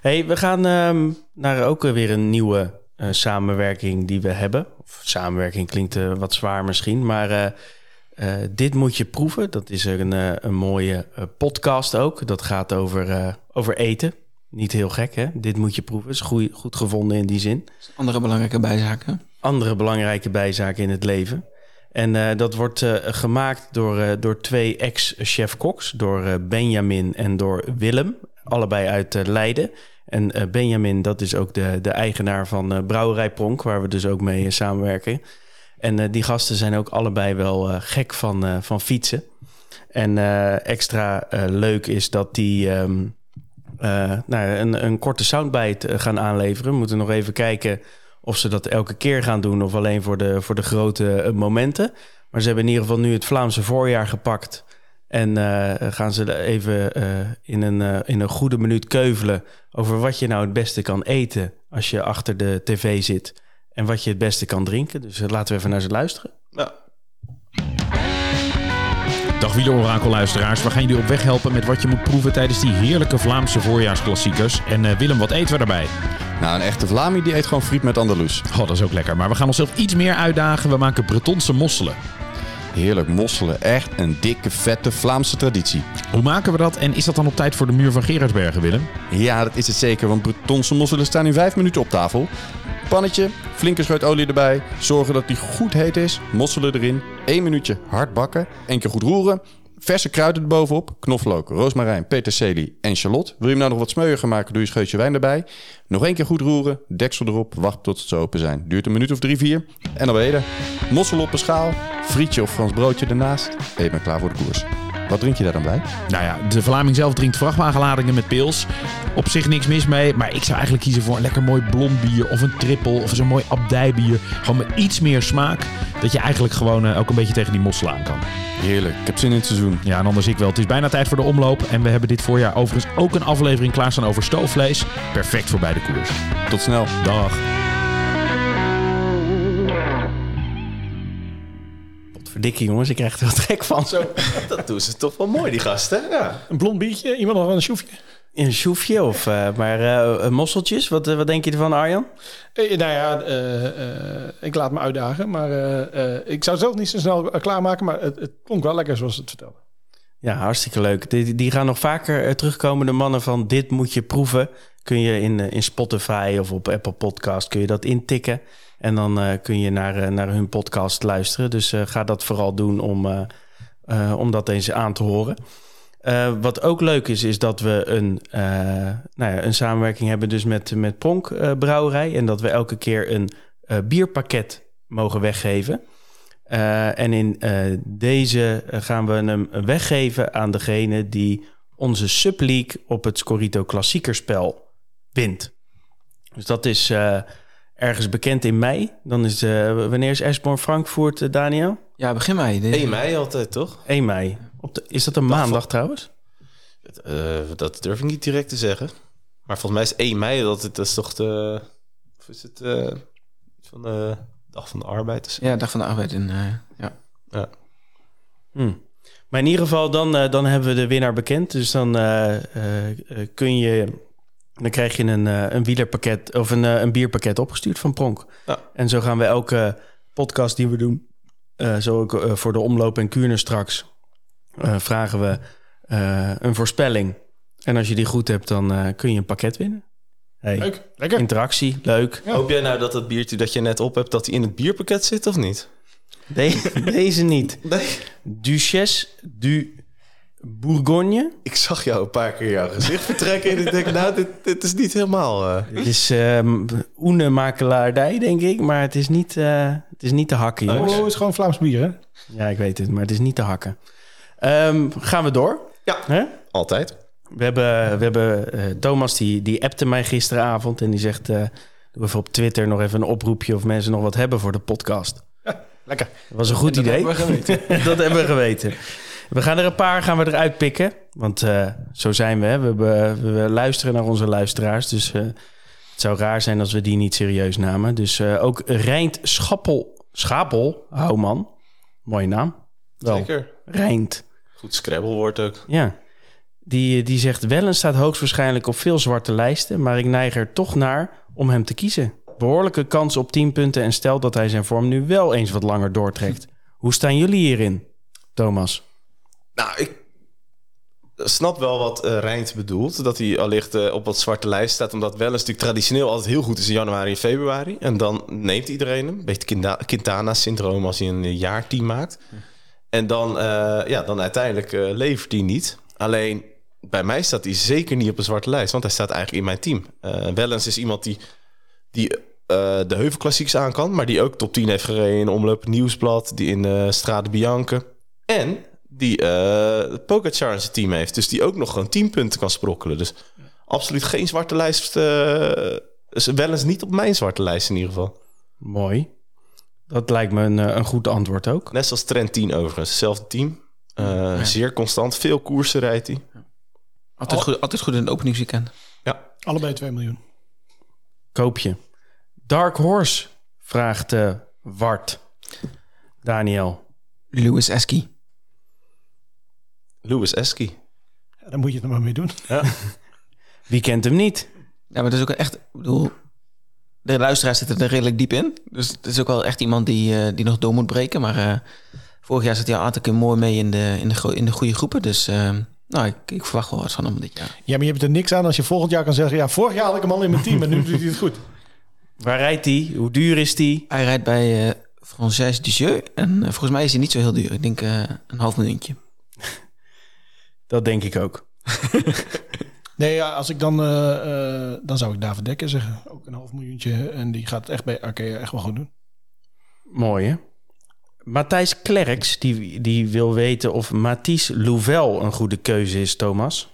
Hey, we gaan ehm, naar ook eh, weer een nieuwe eh, samenwerking die we hebben. Of samenwerking klinkt wat zwaar misschien, maar eh, eh, dit moet je proeven. Dat is een, eh, een mooie podcast ook. Dat gaat over, eh, over eten. Niet heel gek, hè? Dit moet je proeven. Is goed, goed gevonden in die zin. Andere belangrijke bijzaken. Andere belangrijke bijzaken in het leven. En eh, dat wordt eh, gemaakt door, eh, door twee ex-chef-koks. Door Benjamin en door Willem. Allebei uit Leiden. En Benjamin, dat is ook de, de eigenaar van Brouwerij Pronk... waar we dus ook mee samenwerken. En die gasten zijn ook allebei wel gek van, van fietsen. En extra leuk is dat die... ehm, eh, nou, een, een korte soundbite gaan aanleveren. We moeten nog even kijken of ze dat elke keer gaan doen of alleen voor de, voor de grote eh, momenten. Maar ze hebben in ieder geval nu het Vlaamse voorjaar gepakt. En eh, gaan ze even eh, in, een, in een goede minuut keuvelen over wat je nou het beste kan eten als je achter de tv zit. En wat je het beste kan drinken. Dus laten we even naar ze luisteren. Ja. Dag wielerorakel-luisteraars. We gaan jullie op weg helpen met wat je moet proeven tijdens die heerlijke Vlaamse voorjaarsklassiekers. En eh, Willem, wat eten we daarbij? Nou, een echte Vlaming die eet gewoon friet met Andalus. Oh, dat is ook lekker. Maar we gaan onszelf iets meer uitdagen. We maken Bretonse mosselen. Heerlijk mosselen, echt een dikke, vette Vlaamse traditie. Hoe maken we dat? En is dat dan op tijd voor de muur van Gerardsbergen, Willem? Ja, dat is het zeker, want Bretonse mosselen staan in 5 minuten op tafel. Pannetje, flinke scheut olie erbij, zorgen dat die goed heet is, mosselen erin, 1 minuutje hard bakken, één keer goed roeren, verse kruiden erbovenop, knoflook, roosmarijn, peterselie en shallot. Wil je hem nou nog wat smeuiger maken, doe je scheutje wijn erbij. Nog één keer goed roeren, deksel erop, wacht tot ze open zijn. Duurt een minuut of drie, vier en dan ben je er. Mossel op een schaal, frietje of Frans broodje ernaast, en je klaar voor de koers. Wat drink je daar dan bij? Nou ja, de Vlaming zelf drinkt vrachtwagenladingen met pils. Op zich niks mis mee, maar ik zou eigenlijk kiezen voor een lekker mooi blond bier of een trippel of zo'n mooi abdijbier. Gewoon met iets meer smaak, dat je eigenlijk gewoon eh, ook een beetje tegen die mosselen aan kan. Heerlijk, ik heb zin in het seizoen. Ja, en anders ik wel. Het is bijna tijd voor de omloop en we hebben dit voorjaar overigens ook een aflevering klaarstaan over stoofvlees. Perfect voor bij de koers. Tot snel. Dag. Verdikkie jongens, ik krijg er wel trek van. Zo. Dat doen ze toch wel mooi, die gasten. Ja. Een blond biertje, iemand nog een sjoefje? Een sjoefje of eh, maar eh, mosseltjes. Wat, eh, wat denk je ervan Arjan? Eh, nou ja, eh, eh, ik laat me uitdagen. Maar eh, eh, ik zou het zelf niet zo snel klaarmaken. Maar het, het klonk wel lekker zoals ze het vertelde. Ja, hartstikke leuk. Die, die gaan nog vaker terugkomen. De mannen van Dit Moet Je Proeven. Kun je in, eh, in Spotify of op Apple Podcast kun je dat intikken. En dan eh, kun je naar, eh, naar hun podcast luisteren. Dus ga dat vooral doen om, om dat eens aan te horen. Wat ook leuk is, is dat we een, nou ja, een samenwerking hebben dus met, met Pronk Brouwerij. En dat we elke keer een bierpakket mogen weggeven. En in deze gaan we hem weggeven aan degene die onze subleague op het Scorito Klassiekerspel wint. Dus dat is eh, ergens bekend in mei. Dan is, eh, wanneer is Esborn Frankfurt, eh, Daniel? Ja, begin. Dit- 1 mei altijd, toch? 1 mei. Op de, is dat een Dag maandag van- trouwens? Eh, dat durf ik niet direct te zeggen. Maar volgens mij is 1 mei, dat, dat is toch de... Of is het eh, van de Dag van de Arbeid? Dus- Ja, Dag van de Arbeid. In, eh, ja. Ja. Hm. Maar in ieder geval, dan, dan hebben we de winnaar bekend. Dus dan eh, eh, eh, kun je... Dan krijg je een, eh, een wielerpakket of een, eh, een bierpakket opgestuurd van Pronk. Ja. En zo gaan we elke podcast die we doen, eh, zo ook voor de omloop en Kuurne straks, eh, vragen we eh, een voorspelling. En als je die goed hebt, dan eh, kun je een pakket winnen. Hey, Leuk, lekker. Interactie, leuk. Hoop jij nou dat dat biertje dat je net op hebt, dat die in het bierpakket zit of niet? De- deze niet. Nee. Duchesse du Bourgogne. Ik zag jou een paar keer jouw gezicht vertrekken en ik denk, nou, dit, dit is niet helemaal... eh, Het is um, oene makelaardij, denk ik. Maar het is niet, eh, het is niet te hakken, jongens. Oh, is gewoon Vlaams bier, hè? Ja, ik weet het, maar het is niet te hakken. Ehm, gaan we door? Ja. Hè? Altijd. We hebben, we hebben eh, Thomas, die, die appte mij gisteravond. En die zegt, eh, doe even op Twitter nog even een oproepje... of mensen nog wat hebben voor de podcast. Lekker. Dat was een goed dat idee. hebben we geweten. dat hebben we geweten. We gaan er een paar gaan we eruit pikken. Want eh, zo zijn we, hè. We, we luisteren naar onze luisteraars. Dus eh, Het zou raar zijn als we die niet serieus namen. Dus eh, ook Rijnt Schappel, Schapel, hou man. Mooie naam. Wel, Zeker. Rijnt. Goed Scrabble-woord ook. Ja. Die, die zegt, Wellen staat hoogstwaarschijnlijk op veel zwarte lijsten... maar ik neig er toch naar om hem te kiezen. Behoorlijke kans op 10 punten... en stel dat hij zijn vorm nu wel eens wat langer doortrekt. Hoe staan jullie hierin, Thomas? Nou, ik snap wel wat Rijnt bedoelt. Dat hij allicht eh, op wat zwarte lijst staat. Omdat wel een natuurlijk traditioneel altijd heel goed is in januari en februari. En dan neemt iedereen hem. Een beetje Quinta- Quintana-syndroom als hij een eh, jaarteam maakt. En dan, ja, dan uiteindelijk levert hij niet. Alleen bij mij staat hij zeker niet op een zwarte lijst. Want hij staat eigenlijk in mijn team. Eh Wellens is iemand die, die de heuvelklassieks aan kan. Maar die ook top 10 heeft gereden in Omloop Nieuwsblad. Die in Strade Bianche. En die eh Pogacar in zijn team heeft. Dus die ook nog gewoon 10 punten kan sprokkelen. Dus absoluut geen zwarte lijst. eh is wel eens niet op mijn zwarte lijst in ieder geval. Mooi. Dat lijkt me een, eh, een goed antwoord ook. Net zoals Trent 10 overigens. Hetzelfde team. Eh, Zeer constant. Veel koersen rijdt hij. Altijd, goed, altijd goed in het openingsweekend. Allebei 2 miljoen. Koop je. Dark Horse, vraagt eh, Wart. Daniel. Lewis Eski. Lewis Eski. Ja, dan moet je het er maar mee doen. Wie kent hem niet? Ja, maar dat is ook echt... Ik bedoel, de luisteraars zitten er redelijk diep in. Dus het is ook wel echt iemand die, eh, die nog door moet breken. Maar eh, vorig jaar zat hij al een aantal keer mooi mee in de, in de, gro- in de goede groepen. Dus eh, nou, ik, ik verwacht wel wat van hem dit jaar. Ja, maar je hebt er niks aan als je volgend jaar kan zeggen... ja, vorig jaar had ik hem al in mijn team en nu doet hij het goed. Waar rijdt hij? Hoe duur is die? Hij rijdt bij eh Française. En volgens mij is hij niet zo heel duur. Ik denk eh, een half miljoentje. Dat denk ik ook. Nee, ja, als ik dan... eh, eh, dan zou ik David Dekker zeggen. Ook een half miljoentje. En die gaat het echt bij Arkea echt wel goed doen. Mooi, hè? Matthijs Klerks, die, die wil weten of Mathies Louvel een goede keuze is, Thomas.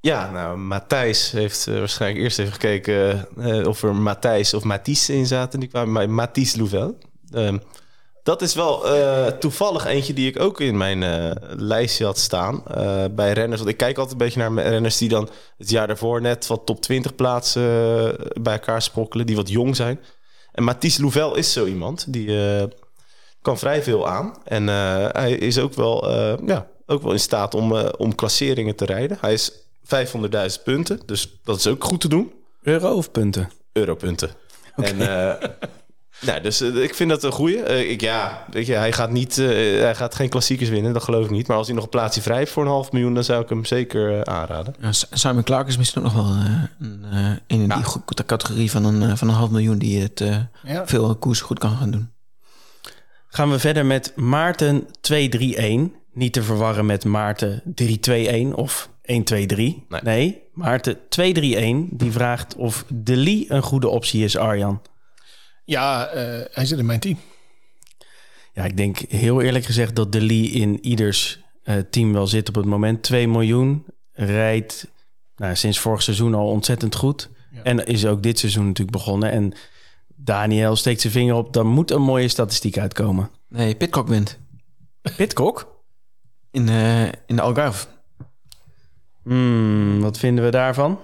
Ja, nou, Matthijs heeft eh, waarschijnlijk eerst even gekeken eh, of er Matthijs of Mathies in zaten. Die kwamen bij Mathies Louvel. Ehm, dat is wel eh, toevallig eentje die ik ook in mijn eh, lijstje had staan eh, bij renners. Want ik kijk altijd een beetje naar renners die dan het jaar daarvoor net wat top 20 plaatsen bij elkaar sprokkelen, die wat jong zijn. En Mathies Louvel is zo iemand die kan vrij veel aan. En hij is ook wel, ja, ook wel in staat om, om klasseringen te rijden. Hij is 500.000 punten, dus dat is ook goed te doen. Euro of punten? Europunten. En, eh, nou, dus eh, ik vind dat een goeie. Eh, ik, ja, weet je, hij gaat, niet, eh, hij gaat geen klassiekers winnen, dat geloof ik niet. Maar als hij nog een plaatsje vrij heeft voor een half miljoen, dan zou ik hem zeker aanraden. Ja, Simon Clark is misschien ook nog wel een, eh, een in die categorie van een, van een half miljoen... die het eh, Ja. veel koers goed kan gaan doen. Gaan we verder met Maarten 231. Niet te verwarren met Maarten 321 of 123. Nee, Nee. Maarten 231 die vraagt of De Lee een goede optie is, Arjan. Ja, eh, hij zit in mijn team. Ja, ik denk heel eerlijk gezegd dat De Lee in ieders eh, team wel zit op het moment. 2 miljoen, rijdt nou, sinds vorig seizoen al ontzettend goed. Ja. En is ook dit seizoen natuurlijk begonnen. En Daniel steekt zijn vinger op, daar moet een mooie statistiek uitkomen. Nee, Pitcock wint. Pitcock? In, eh, in de Algarve. Hmm, wat vinden we daarvan?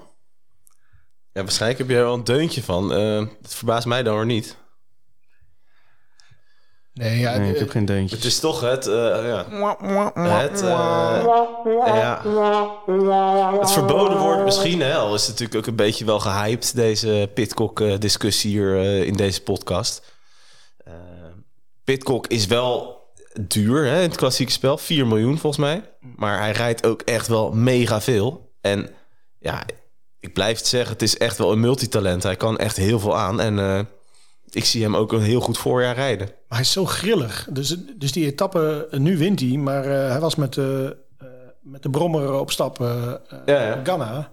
Ja, waarschijnlijk heb je er wel een deuntje van. Eh dat verbaast mij dan weer niet. Nee, ja, Nee, ik eh, heb geen deuntjes. Het is toch het, eh, ja, het, eh, ja, het verboden woord misschien. Hè, al is het natuurlijk ook een beetje wel gehyped, deze Pitcock-discussie hier eh, in deze podcast. Pitcock is wel duur hè, in het klassieke spel. 4 miljoen volgens mij. Maar hij rijdt ook echt wel mega veel. En ja, ik blijf het zeggen, het is echt wel een multitalent. Hij kan echt heel veel aan. En eh, ik zie hem ook een heel goed voorjaar rijden. Maar hij is zo grillig. Dus, dus die etappe, eh, nu wint hij. Maar eh, hij was met, de eh, met de brommer op stap Ja, ja. Ghana.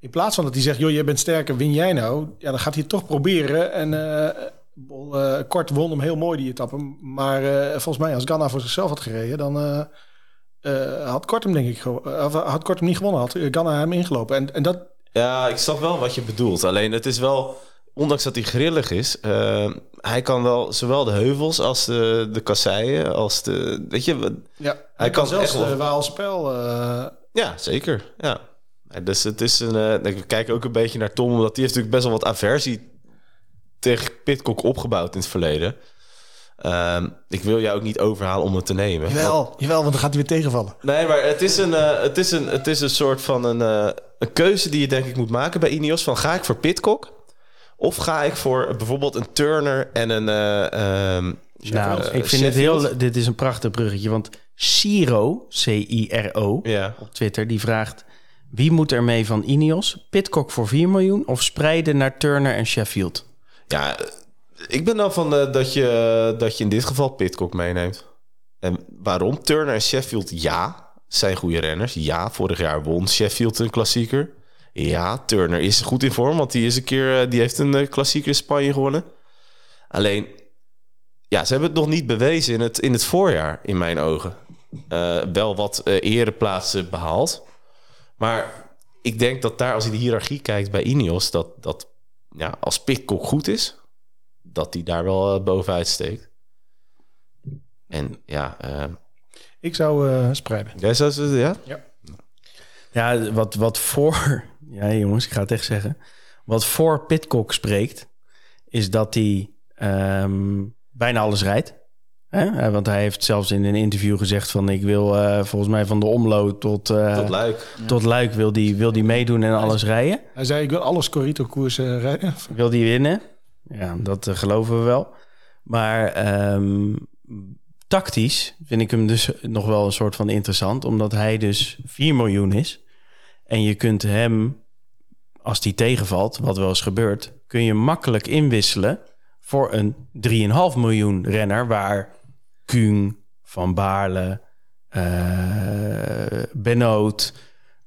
In plaats van dat hij zegt, joh, jij bent sterker, win jij nou? Ja, dan gaat hij het toch proberen. En kort won hem heel mooi die etappe. Maar volgens mij, als Ghana voor zichzelf had gereden, dan had Kort hem denk ik of had Kort hem niet gewonnen. Had Ghana hem ingelopen. En, en dat, Ja, ik snap wel wat je bedoelt. Alleen het is wel, ondanks dat hij grillig is, eh, hij kan wel zowel de heuvels als de, de kasseien, als de, weet je, ja, hij, kan kan zelfs echt de Waalspel. eh ja, zeker, ja. Dus het is een. eh, ik kijk ook een beetje naar Tom, omdat die heeft natuurlijk best wel wat aversie tegen Pitcock opgebouwd in het verleden. Ehm, ik wil jou ook niet overhalen om het te nemen. Jawel, jawel, want dan gaat hij weer tegenvallen. Nee, maar het is een, eh, het is een, het is een soort van een, eh, een keuze die je denk ik moet maken bij Ineos. Van ga ik voor Pitcock? Of ga ik voor bijvoorbeeld een Turner en een... eh, ehm, Nou, ik vind het heel... Dit is een prachtig bruggetje, want Ciro, C-I-R-O, Ja. op Twitter, die vraagt... Wie moet er mee van Ineos? Pitcock voor 4 miljoen of spreiden naar Turner en Sheffield? Ja, ik ben dan van eh, dat, je, dat je in dit geval Pitcock meeneemt. En waarom? Turner en Sheffield, ja, zijn goede renners. Ja, vorig jaar won Sheffield een klassieker. Ja, Turner is goed in vorm, want die, is een keer, eh, die heeft een eh, klassieker in Spanje gewonnen. Alleen, ja, ze hebben het nog niet bewezen in het, in het voorjaar, in mijn ogen. Wel wat eh ereplaatsen behaald. Maar ik denk dat daar, als je de hiërarchie kijkt bij Ineos... dat, dat ja, als Pitcock goed is, dat die daar wel eh, bovenuit steekt. En ja, eh, Ik zou eh, spreiden. jij zou ze- ja? Ja, wat, wat voor... Ja, jongens, ik ga het echt zeggen. Wat voor Pitcock spreekt, is dat hij ehm, bijna alles rijdt. Hè? Eh, Want hij heeft zelfs in een interview gezegd van... ik wil eh, volgens mij van de omloop tot, eh, Tot Luik. tot Luik wil die, wil die meedoen en alles rijden. Hij zei, ik wil alle Scorito-koersen rijden. Wil die winnen? Ja, dat eh, geloven we wel. Maar ehm, tactisch vind ik hem dus nog wel een soort van interessant. Omdat hij dus 4 miljoen is. En je kunt hem, als die tegenvalt, wat wel eens gebeurt... kun je makkelijk inwisselen voor een 3,5 miljoen renner... waar Kuhn, Van Baarle,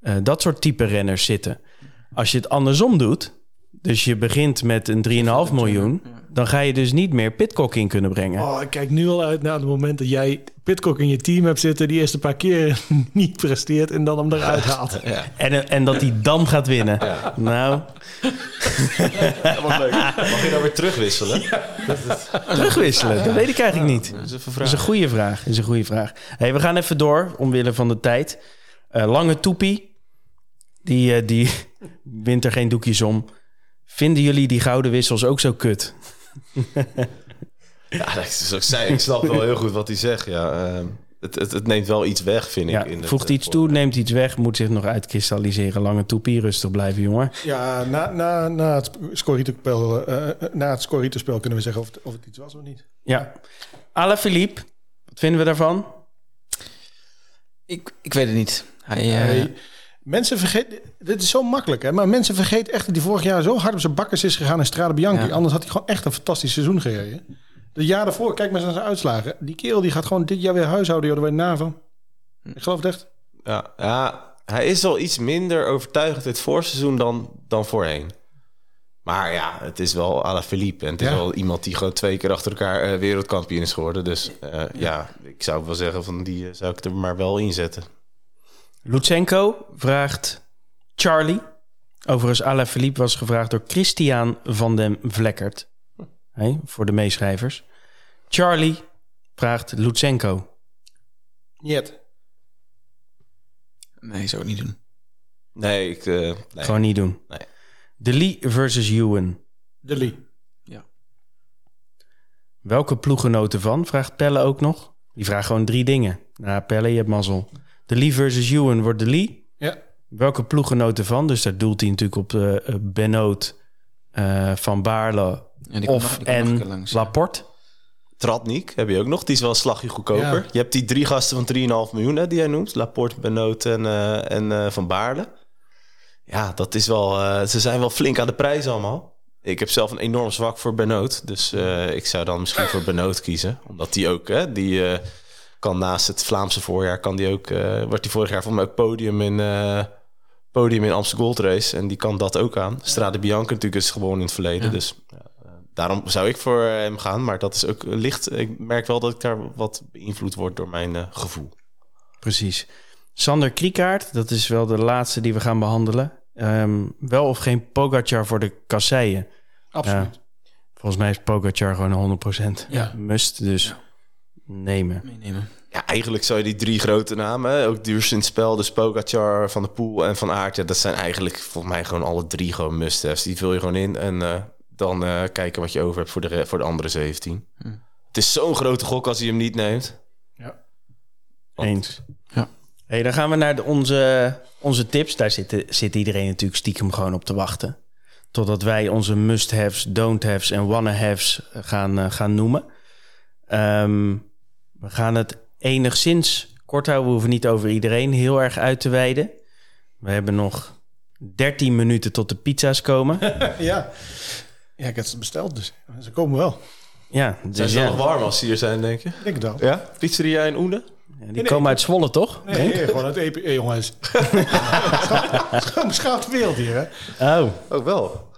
eh, dat soort type renners zitten. Als je het andersom doet, dus je begint met een 3,5 miljoen, dan ga je dus niet meer Pitcock in kunnen brengen. Oh, ik kijk nu al uit naar het moment dat jij Pitcock in je team hebt zitten... die eerste paar keer niet presteert en dan hem eruit haalt. En, en dat hij dan gaat winnen. Nou, Wat leuk. Mag je nou weer terugwisselen? terugwisselen, dat weet ik eigenlijk niet. Dat is even Dat is een goede vraag. Dat is een goede vraag. Hey, we gaan even door, omwille van de tijd. Eh, lange Toepie, die, eh, die wint er geen doekjes om. Vinden jullie die gouden wissels ook zo kut? Ja, dat is ook zij. Ik snap wel heel goed wat hij zegt. Ja, Ehm, het, het, het neemt wel iets weg, vind Ja, ik. In voegt eh, iets toe, neemt iets weg, moet zich nog uitkristalliseren. Lange Toepie, rustig blijven, jongen. Ja, na, na, na het Scorito-spel eh, na het Scorito-spel kunnen we zeggen of het, of het iets was of niet. Ja. Alain Philippe, wat vinden we daarvan? Ik, ik weet het niet. Hij, eh, mensen vergeten, dit is zo makkelijk hè, maar mensen vergeten echt dat hij vorig jaar zo hard op zijn bakkers is gegaan in Strade Bianchi. Ja. Anders had hij gewoon echt een fantastisch seizoen gereden. De jaar daarvoor, kijk maar eens naar zijn uitslagen. Die kerel die gaat gewoon dit jaar weer huishouden, joh, daar ben je na van. Ik geloof het echt. Ja, ja, hij is wel iets minder overtuigend dit voorseizoen dan, dan voorheen. Maar ja, het is wel à la Philippe. En het is Ja. wel iemand die gewoon twee keer achter elkaar eh, wereldkampioen is geworden. Dus eh, ja. ik zou wel zeggen van die eh, zou ik er maar wel in zetten. Lutsenko vraagt Charlie. Overigens, Alain Philippe was gevraagd door Christian van den Vlekkert. Hey, voor de meeschrijvers. Charlie vraagt Lutsenko. Niet. nee, zou ik niet doen. Nee, ik... eh, nee. Gewoon niet doen. Nee. De Lee versus Ewan. De Lee. Welke ploeggenoten van? Vraagt Pelle ook nog. Die vraagt gewoon drie dingen. Nou, Pelle, je hebt mazzel. De Lee versus Ewan wordt de Lee. Ja. Welke ploeggenoten van? Dus daar doelt hij natuurlijk op uh, Benoot, uh, Van Baarle Ja, die komt of nog- en langs, ja. Laporte. Tratnik heb je ook nog. Die is wel een slagje goedkoper. Ja. Je hebt die drie gasten van 3,5 miljoen hè, die jij noemt. Laporte, Benoot en, eh, en eh, Van Baarle. Ja, dat is wel... eh, ze zijn wel flink aan de prijs allemaal. Ik heb zelf een enorm zwak voor Benoot. Dus eh, ik zou dan misschien voor Benoot kiezen. Omdat die ook... Hè, die eh, kan naast het Vlaamse voorjaar... Kan die ook, eh wordt die vorig jaar van mij ook podium in... eh, podium in Amsterdam Gold Race. En die kan dat ook aan. Strade Bianca natuurlijk is gewoon in het verleden. Ja. Dus ja, eh, daarom zou ik voor hem gaan. Maar dat is ook licht. Ik merk wel dat ik daar wat beïnvloed word door mijn eh, gevoel. Precies. Sander Kriekaert, dat is wel de laatste die we gaan behandelen. Ehm, wel of geen Pogacar voor de kasseien? Absoluut. Volgens mij is Pogacar gewoon 100% Ja. must. Dus nemen? Meenemen. Ja, eigenlijk zou je die drie grote namen, ook Duurs in het spel, dus Pogacar, Van de Poel en Van Aert, ja, dat zijn eigenlijk volgens mij gewoon alle drie gewoon must-haves. Die vul je gewoon in en eh, dan eh, kijken wat je over hebt voor de, voor de andere 17. Hm. Het is zo'n grote gok als hij hem niet neemt. Eens. Ja. Hey, dan gaan we naar de, onze, onze tips. Daar zit, zit iedereen natuurlijk stiekem gewoon op te wachten. Totdat wij onze must-haves, don't-haves en wanna-haves gaan, eh, gaan noemen. Ehm, we gaan het enigszins kort houden. We hoeven niet over iedereen heel erg uit te wijden. We hebben nog 13 minuten tot de pizza's komen. ja. ja, ik heb ze besteld, dus ze komen wel. Ja, Zijn dus ze ja. nog warm als ze hier zijn, denk je? Ik denk het wel. Ja? Pizzeria in Oene? Ja, die komen uit Zwolle, toch? Nee, nee, gewoon het EP, eh, jongens. Gewoon beschaafd wereld hier, hè? Oh, Ook wel.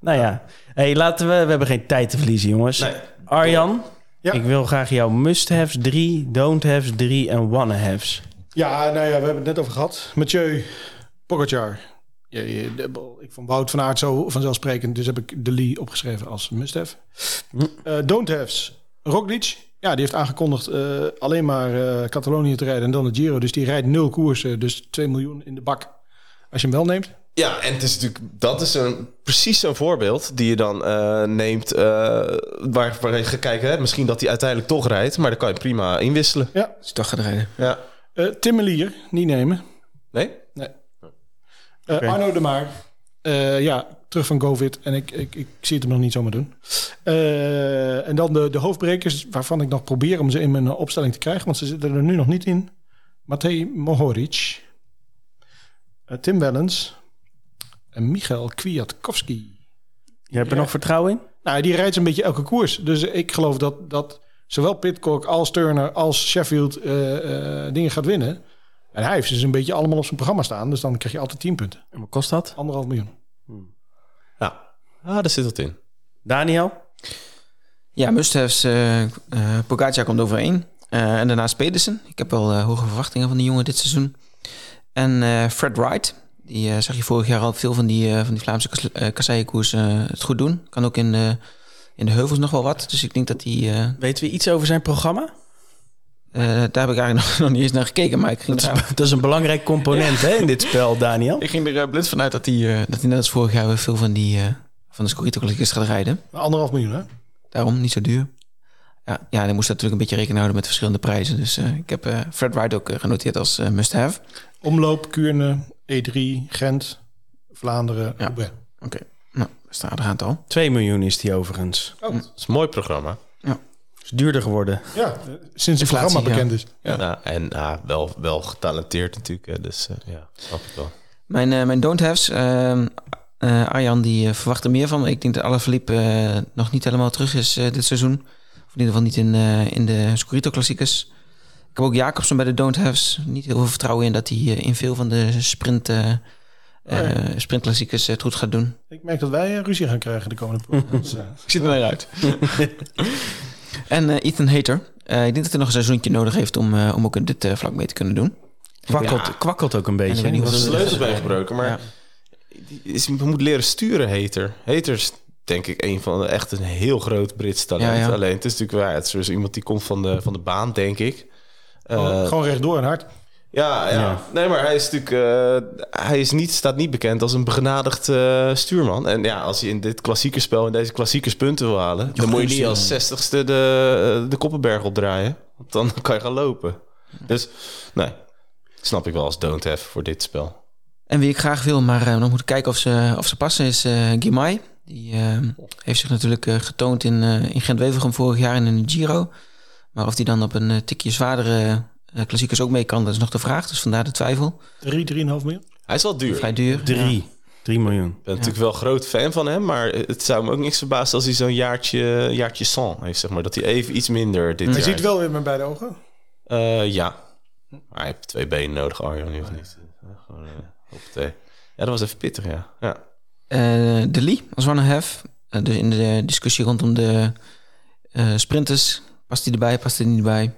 nou ja. Hey, laten we... We hebben geen tijd te verliezen, jongens. Nee. Arjan, Ja. ik wil graag jouw must-haves 3, don't-haves 3 en wanna-haves. Ja, nou ja, we hebben het net over gehad. Mathieu, Pogacar. Ja, ik vond Wout van Aert zo vanzelfsprekend, dus heb ik de Lee opgeschreven als must-have. Eh, don't haves. Roglic, ja, die heeft aangekondigd eh, alleen maar eh, Catalonië te rijden en dan de Giro. Dus die rijdt nul koersen, dus 2 miljoen in de bak. Als je hem wel neemt. Ja, en het is natuurlijk, dat is een, precies zo'n voorbeeld die je dan eh, neemt. eh, waar, waar je gaat kijken, hè, misschien dat hij uiteindelijk toch rijdt, maar dan kan je prima inwisselen. Ja, je toch gaat rijden. Ja. eh Tim Melier, niet nemen. Nee? Eh, Oké. Arno de Maar. Eh, ja, terug van COVID. En ik, ik, ik zie het hem nog niet zomaar doen. Eh, en dan de, de hoofdbrekers, waarvan ik nog probeer om ze in mijn opstelling te krijgen. Want ze zitten er nu nog niet in. Matej Mohoric. Tim Wellens. En Michael Kwiatkowski. Je hebt er nog vertrouwen in? Nou, die rijdt een beetje elke koers. Dus ik geloof dat, dat zowel Pitcock als Turner als Sheffield eh, eh, dingen gaat winnen. En hij heeft ze dus een beetje allemaal op zijn programma staan. Dus dan krijg je altijd 10 punten. En wat kost dat? Anderhalf miljoen. Ja. Ah, daar zit het in. Daniel? Ja, must-haves. eh eh, Pogacar komt overeen. Eh, en daarnaast Pedersen. Ik heb wel hoge verwachtingen van die jongen dit seizoen. En eh, Fred Wright. Die eh, zag je vorig jaar al veel van die, eh, van die Vlaamse kas- eh, kasseienkoers het goed doen. Kan ook in de, in de heuvels nog wel wat. Dus ik denk dat die... eh, Weten we iets over zijn programma? eh, daar heb ik eigenlijk nog, nog niet eens naar gekeken. Maar ik ging, Dat is, dat is een belangrijk component hè, in dit spel, Daniel. ik ging er blind vanuit dat hij, eh, dat hij net als vorig jaar weer veel van die... eh, van de Scorito Klassiekers gaat rijden. Anderhalf miljoen, hè? Daarom niet zo duur. Ja, ja dan moest natuurlijk een beetje rekening houden met verschillende prijzen. Dus eh, ik heb eh, Fred Wright ook genoteerd als must-have. Omloop, Kuurne, E3, Gent, Vlaanderen, Ja. Oké, nou, dat is een aardig aantal. 2 miljoen is die overigens. Dat is een mooi programma. Is duurder geworden. Ja, sinds het programma ja. bekend is. Ja. Nou, en ah, wel, wel getalenteerd natuurlijk. hè, Dus eh, ja, snap ik wel. Mijn, eh, mijn don't-haves. ehm, eh, Arjan die verwacht er meer van. Ik denk dat Alaphilippe eh nog niet helemaal terug is eh, dit seizoen. Of in ieder geval niet in, eh, in de Scorito Klassiekers. Ik heb ook Jacobsen bij de don't-haves. Niet heel veel vertrouwen in dat hij eh, in veel van de sprint, eh eh, sprintklassiekers het goed gaat doen. Ik merk dat wij ruzie gaan krijgen de komende podcast. Ik zit er naar uit. en eh, Ethan Hater. Eh, ik denk dat hij nog een seizoentje nodig heeft om, eh, om ook in dit vlak mee te kunnen doen. Kwakkelt, kwakkelt ook een En ik beetje. weet niet hè? wat De het- sleutelbeen gebroken, maar Ja. is, je moet leren sturen, Hater. Hater is denk ik een van de echt een heel groot Brits talent. Ja, ja. Alleen het is natuurlijk waar, het is dus iemand die komt van de, van de baan, denk ik. Eh, Gewoon, rechtdoor en hard. ja, ja, Ja. Nee, maar hij is natuurlijk, eh, hij is niet, staat niet bekend als een begenadigd eh, stuurman. En ja, als je in dit klassieke spel en deze klassiekers punten wil halen, dan moet je niet als zestigste de, de Koppenberg opdraaien. Want dan kan je gaan lopen. Dus nee, snap ik wel als don't have voor dit spel. En wie ik graag wil, maar uh, nog moeten kijken of ze, of ze passen, is Guimai. Die heeft zich natuurlijk getoond in, in Gent-Wevelgem vorig jaar in de Giro. Maar of die dan op een uh, tikje zwaardere uh, klassiekers ook mee kan, dat is nog de vraag. Dus vandaar de twijfel. 3, 3,5 miljoen? Hij is wel duur. Vrij duur. Drie. Ja. 3 miljoen. Ik ben natuurlijk wel groot fan van hem, maar het zou me ook niks verbazen als hij zo'n jaartje, jaartje sans heeft, zeg maar. Dat hij even iets minder dit Hij jaar... ziet wel weer met beide ogen. Uh, ja. Maar hij heeft twee benen nodig, Arjan, of niet? Gewoon, uh. Ja, dat was even pittig, ja. ja. Uh, de Lee als one have. Uh, dus in de discussie rondom de uh, sprinters. Past hij erbij, past hij er niet bij?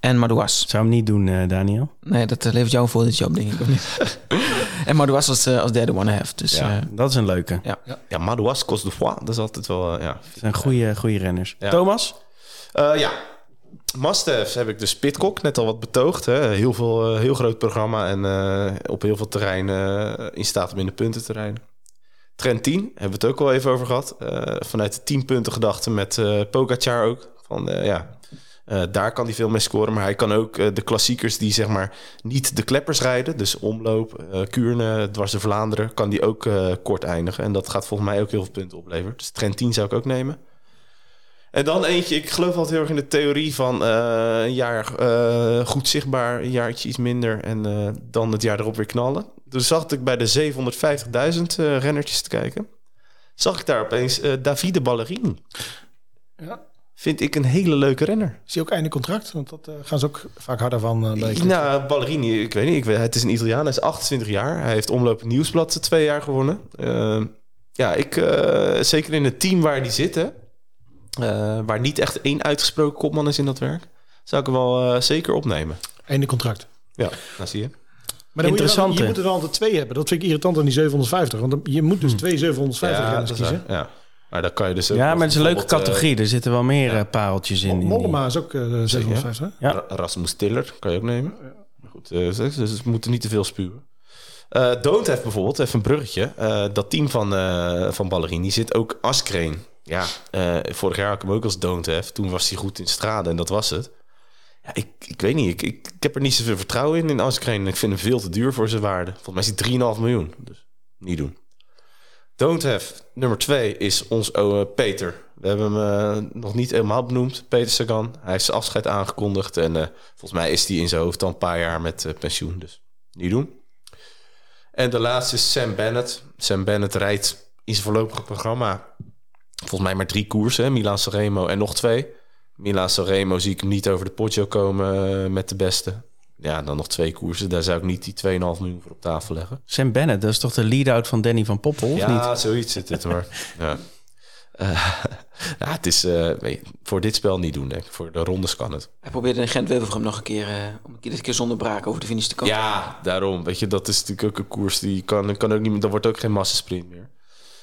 En Madouas. Zou hem niet doen, uh, Daniel? Nee, dat uh, levert jou een voordeeltje op, denk ik. Of niet? en Madouas als, uh, als derde one have. Dus, ja, dat is een leuke. Ja, ja. ja Madouas, Cos de Foix, dat is altijd wel... ja. Dat zijn goede, goede renners. Ja. Thomas? Uh, ja, Must-haves heb ik dus Pitcock, net al wat betoogd. Hè. Heel, veel, eh, heel groot programma en eh, op heel veel terreinen eh, in staat om in de punten te rijden. Trend 10, hebben we het ook al even over gehad. Eh, vanuit de 10 punten gedachte met eh Pogacar ook. Van, eh, ja, eh, daar kan hij veel mee scoren. Maar hij kan ook eh, de klassiekers die zeg maar niet de kleppers rijden. Dus omloop, eh Kuurne, dwars de Vlaanderen. Kan die ook kort eindigen. En dat gaat volgens mij ook heel veel punten opleveren. Dus trend 10 zou ik ook nemen. En dan eentje, ik geloof altijd heel erg in de theorie van een jaar goed zichtbaar, een jaartje iets minder en dan het jaar erop weer knallen. Toen zag ik bij de 750.000 eh rennertjes te kijken, zag ik daar opeens Davide Ballerini. Ja. Vind ik een hele leuke renner. Is hij ook einde contract? Want dat eh, gaan ze ook vaak harder van. bij Nou, Ballerini, ik weet niet, ik weet, het is een Italiaan, hij is 28 jaar. Hij heeft Omloop Nieuwsblad twee jaar gewonnen. Eh, ja, ik, eh, zeker in het team waar hij zit, hè, eh, waar niet echt één uitgesproken kopman is in dat werk, zou ik hem wel zeker opnemen. Einde contract. Ja, nou zie je. Maar dan moet je, je moet er wel altijd twee hebben. Dat vind ik irritant aan die 750. Want dan- je moet dus twee 750 ja, renners dat kiezen. waar, ja. Maar dan kan je dus ook Ja, maar het is een leuke bijvoorbeeld, categorie. Er zitten wel meer eh, pareltjes in. Mollema is ook eh, 750. hè? Ja. Ra- Rasmus Tiller kan je ook nemen. Maar goed, eh, dus, dus we moeten niet te veel spuwen. Eh Don't heeft bijvoorbeeld, even een bruggetje. eh, dat team van, eh van Ballerini zit ook Askreen. Ja, eh, vorig jaar had ik hem ook als Don't have. Toen was hij goed in straden en dat was het. Ja, ik, ik weet niet, ik, ik, ik heb er niet zoveel vertrouwen in, in Askreen. Ik vind hem veel te duur voor zijn waarde. Volgens mij is hij 3,5 miljoen. Dus niet doen. Don't have, nummer twee, is ons Peter. We hebben hem eh, nog niet helemaal benoemd. Peter Sagan. Hij heeft zijn afscheid aangekondigd. En eh, volgens mij is hij in zijn hoofd al een paar jaar met eh, pensioen. Dus niet doen. En de laatste is Sam Bennett. Sam Bennett rijdt in zijn voorlopige programma... volgens mij maar drie koersen. hè. Milan Sanremo en nog twee. Milan Sanremo zie ik hem niet over de potjo komen met de beste. Ja, dan nog twee koersen. Daar zou ik niet die 2,5 miljoen voor op tafel leggen. Sam Bennett, dat is toch de lead-out van Danny van Poppel, of ja, niet? zoiets zit het hoor. ja. Eh, ja, het is eh, weet je, voor dit spel niet doen, denk ik. Voor de rondes kan het. Hij probeerde in Gent-Wevelgem nog een keer, eh, om een keer, dit keer zonder braak over de finish te komen. Ja, daarom. Weet je, dat is natuurlijk ook een koers die kan, kan ook niet meer. Dat wordt ook geen massasprint meer.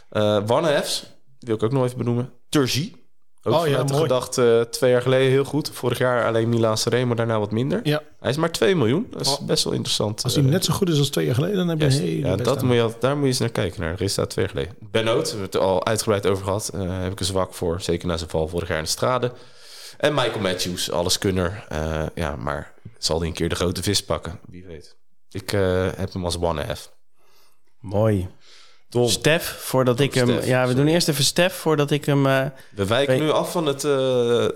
Eh Wanne-F's, die wil ik ook nog even benoemen. Turgi. Ook Oh ja, vanuit de mooi. gedachte eh, twee jaar geleden heel goed. Vorig jaar alleen Milan Sanremo, daarna wat minder. Ja. Hij is maar 2 miljoen. Dat is Oh. best wel interessant. Als hij Eh, net zo goed is als twee jaar geleden, dan heb je hele ja, dat aan. moet je, al- daar moet je eens naar kijken, naar resultaat twee jaar geleden. Ben Oot, we hebben het er al uitgebreid over gehad. eh, heb ik een zwak voor, zeker na zijn val vorig jaar in de strade. En Michael Matthews, alleskunner. eh ja, maar zal hij een keer de grote vis pakken? Wie weet. Ik eh, heb hem als one-half. Mooi. Tom, Stef, voordat ik hem... Stef, ja, we sorry. doen eerst even Stef voordat ik hem... eh, we wijken weet- nu af van het... eh,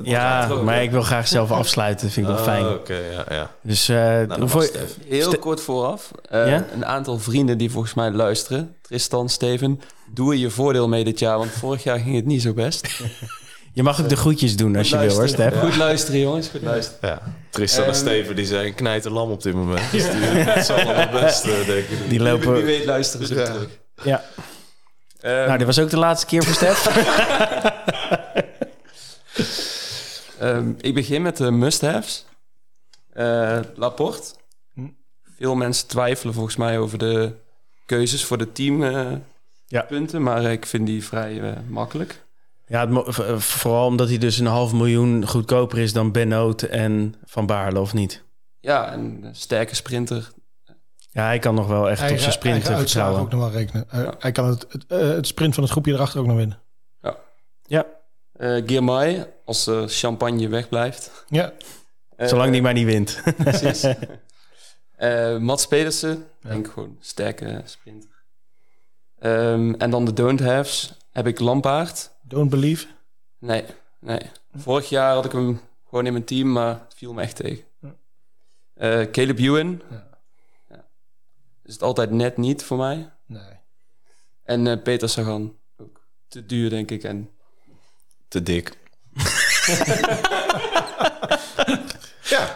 ja, het maar ik wil graag zelf afsluiten. Dat vind ik wel Oh, fijn. Oké, ja, ja. Dus eh, Nou, hoeveel-. Heel Ste- kort vooraf. eh, Ja? Een aantal vrienden die volgens mij luisteren. Tristan, Steven, doe er je voordeel mee dit jaar. Want vorig jaar ging het niet zo best. je mag ook de groetjes doen als je wil hoor. Stef. Goed luisteren, jongens. Goed luisteren. Ja, Tristan en Ehm, Steven die zijn knijten lam op dit moment. Dus die, het zal allemaal best, denk ik. Die Wie weet luisteren ze Ja. terug. Ja. Ehm, Nou, dit was ook de laatste keer voor Stef. Ehm, ik begin met de must-haves. Eh, Laporte. Hm. Veel mensen twijfelen volgens mij over de keuzes voor de team eh, Ja. punten, maar ik vind die vrij eh, makkelijk. Ja, het mo- v- vooral omdat hij dus een half miljoen goedkoper is dan Ben Oot en Van Baarle, of niet? Ja, een sterke sprinter. Ja, hij kan nog wel echt op zijn sprint eigen uitslagen vertrouwen. ook nog wel rekenen. Hij, Ja. hij kan het, het, eh, het sprint van het groepje erachter ook nog winnen. Ja, Eh Girmay, als de champagne wegblijft. Ja, Eh, zolang die maar niet wint. Precies. Eh Mats Pedersen, denk ik gewoon sterke sprinter. Ehm, en dan de don't haves heb ik Lampaard. don't believe. Nee, nee. Vorig jaar had ik hem gewoon in mijn team, maar het viel me echt tegen. Ja. Eh, Caleb Ewan. Ja. Ja. Is het altijd net niet voor mij. Nee. En eh, Peter Sagan. Ook te duur, denk ik. En Te dik. ja.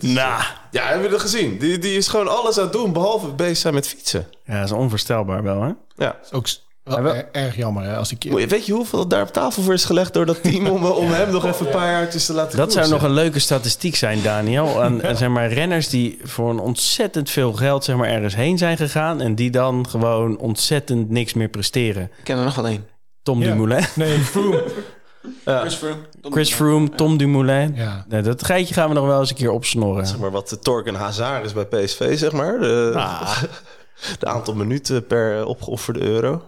Nou, Ja, hebben we dat gezien? Die, die is gewoon alles aan het doen, behalve bezig zijn met fietsen. ja, dat is onvoorstelbaar wel, hè? Ja. Is ook wel Ja, wel- er- erg jammer hè, als die keer... Weet je hoeveel daar op tafel voor is gelegd door dat team om, om hem nog even een paar jaartjes te laten Dat zou nog een leuke statistiek zijn, Daniel. Aan, aan, zeg maar, renners die voor een ontzettend veel geld zeg maar, ergens heen zijn gegaan... en die dan gewoon ontzettend niks meer presteren. Ik ken er nog wel één. Tom Ja. Dumoulin. Nee, Froome. Chris Froome. Tom Chris Dumoulin. Froome, Tom Dumoulin. Ja. Nee, dat geitje gaan we nog wel eens een keer opsnorren. Zeg maar wat de Tork en Hazard is bij PSV, zeg maar. De, Ah. de aantal minuten per opgeofferde euro.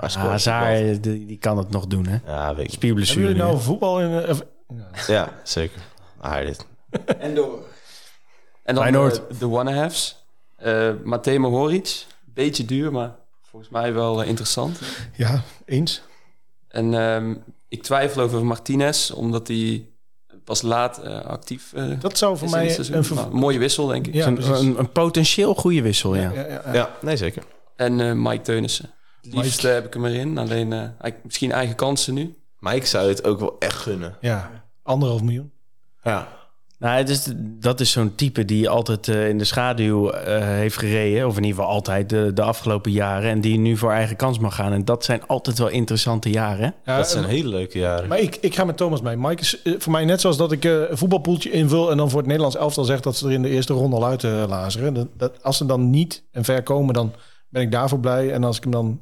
Maar Ah, Hazard, die, die kan het nog doen, hè? Ja, weet ik. Hebben jullie nou voetbal in... eh, of- Ja, zeker. Ah, dit. En door. En dan Feyenoord. eh, de one-halves. Eh Matej Mohoric. Beetje duur, maar volgens mij wel eh, interessant. ja, eens. En ehm, ik twijfel over Martinez, omdat hij pas laat eh, actief eh Dat zou voor mij een... een mooie wissel, denk ik. Ja, een, precies. een, een potentieel goede wissel, ja. Ja, ja, ja. Ja, nee, zeker. En eh, Mike Teunissen. Het liefst heb ik hem erin. Alleen eh, misschien eigen kansen nu. Maar ik zou het ook wel echt gunnen. Ja, anderhalf miljoen. Ja. Nou, het is, dat is zo'n type die altijd eh, in de schaduw eh, heeft gereden. Of in ieder geval altijd de, de afgelopen jaren. En die nu voor eigen kans mag gaan. En dat zijn altijd wel interessante jaren. Ja, Dat zijn hele leuke jaren. Maar ik, ik ga met Thomas mee. Mike is voor mij net zoals dat ik eh, een voetbalpoeltje invul... en dan voor het Nederlands elftal zegt dat ze er in de eerste ronde al uit lazeren. Dat, dat, als ze dan niet en ver komen, dan ben ik daarvoor blij. En als ik hem dan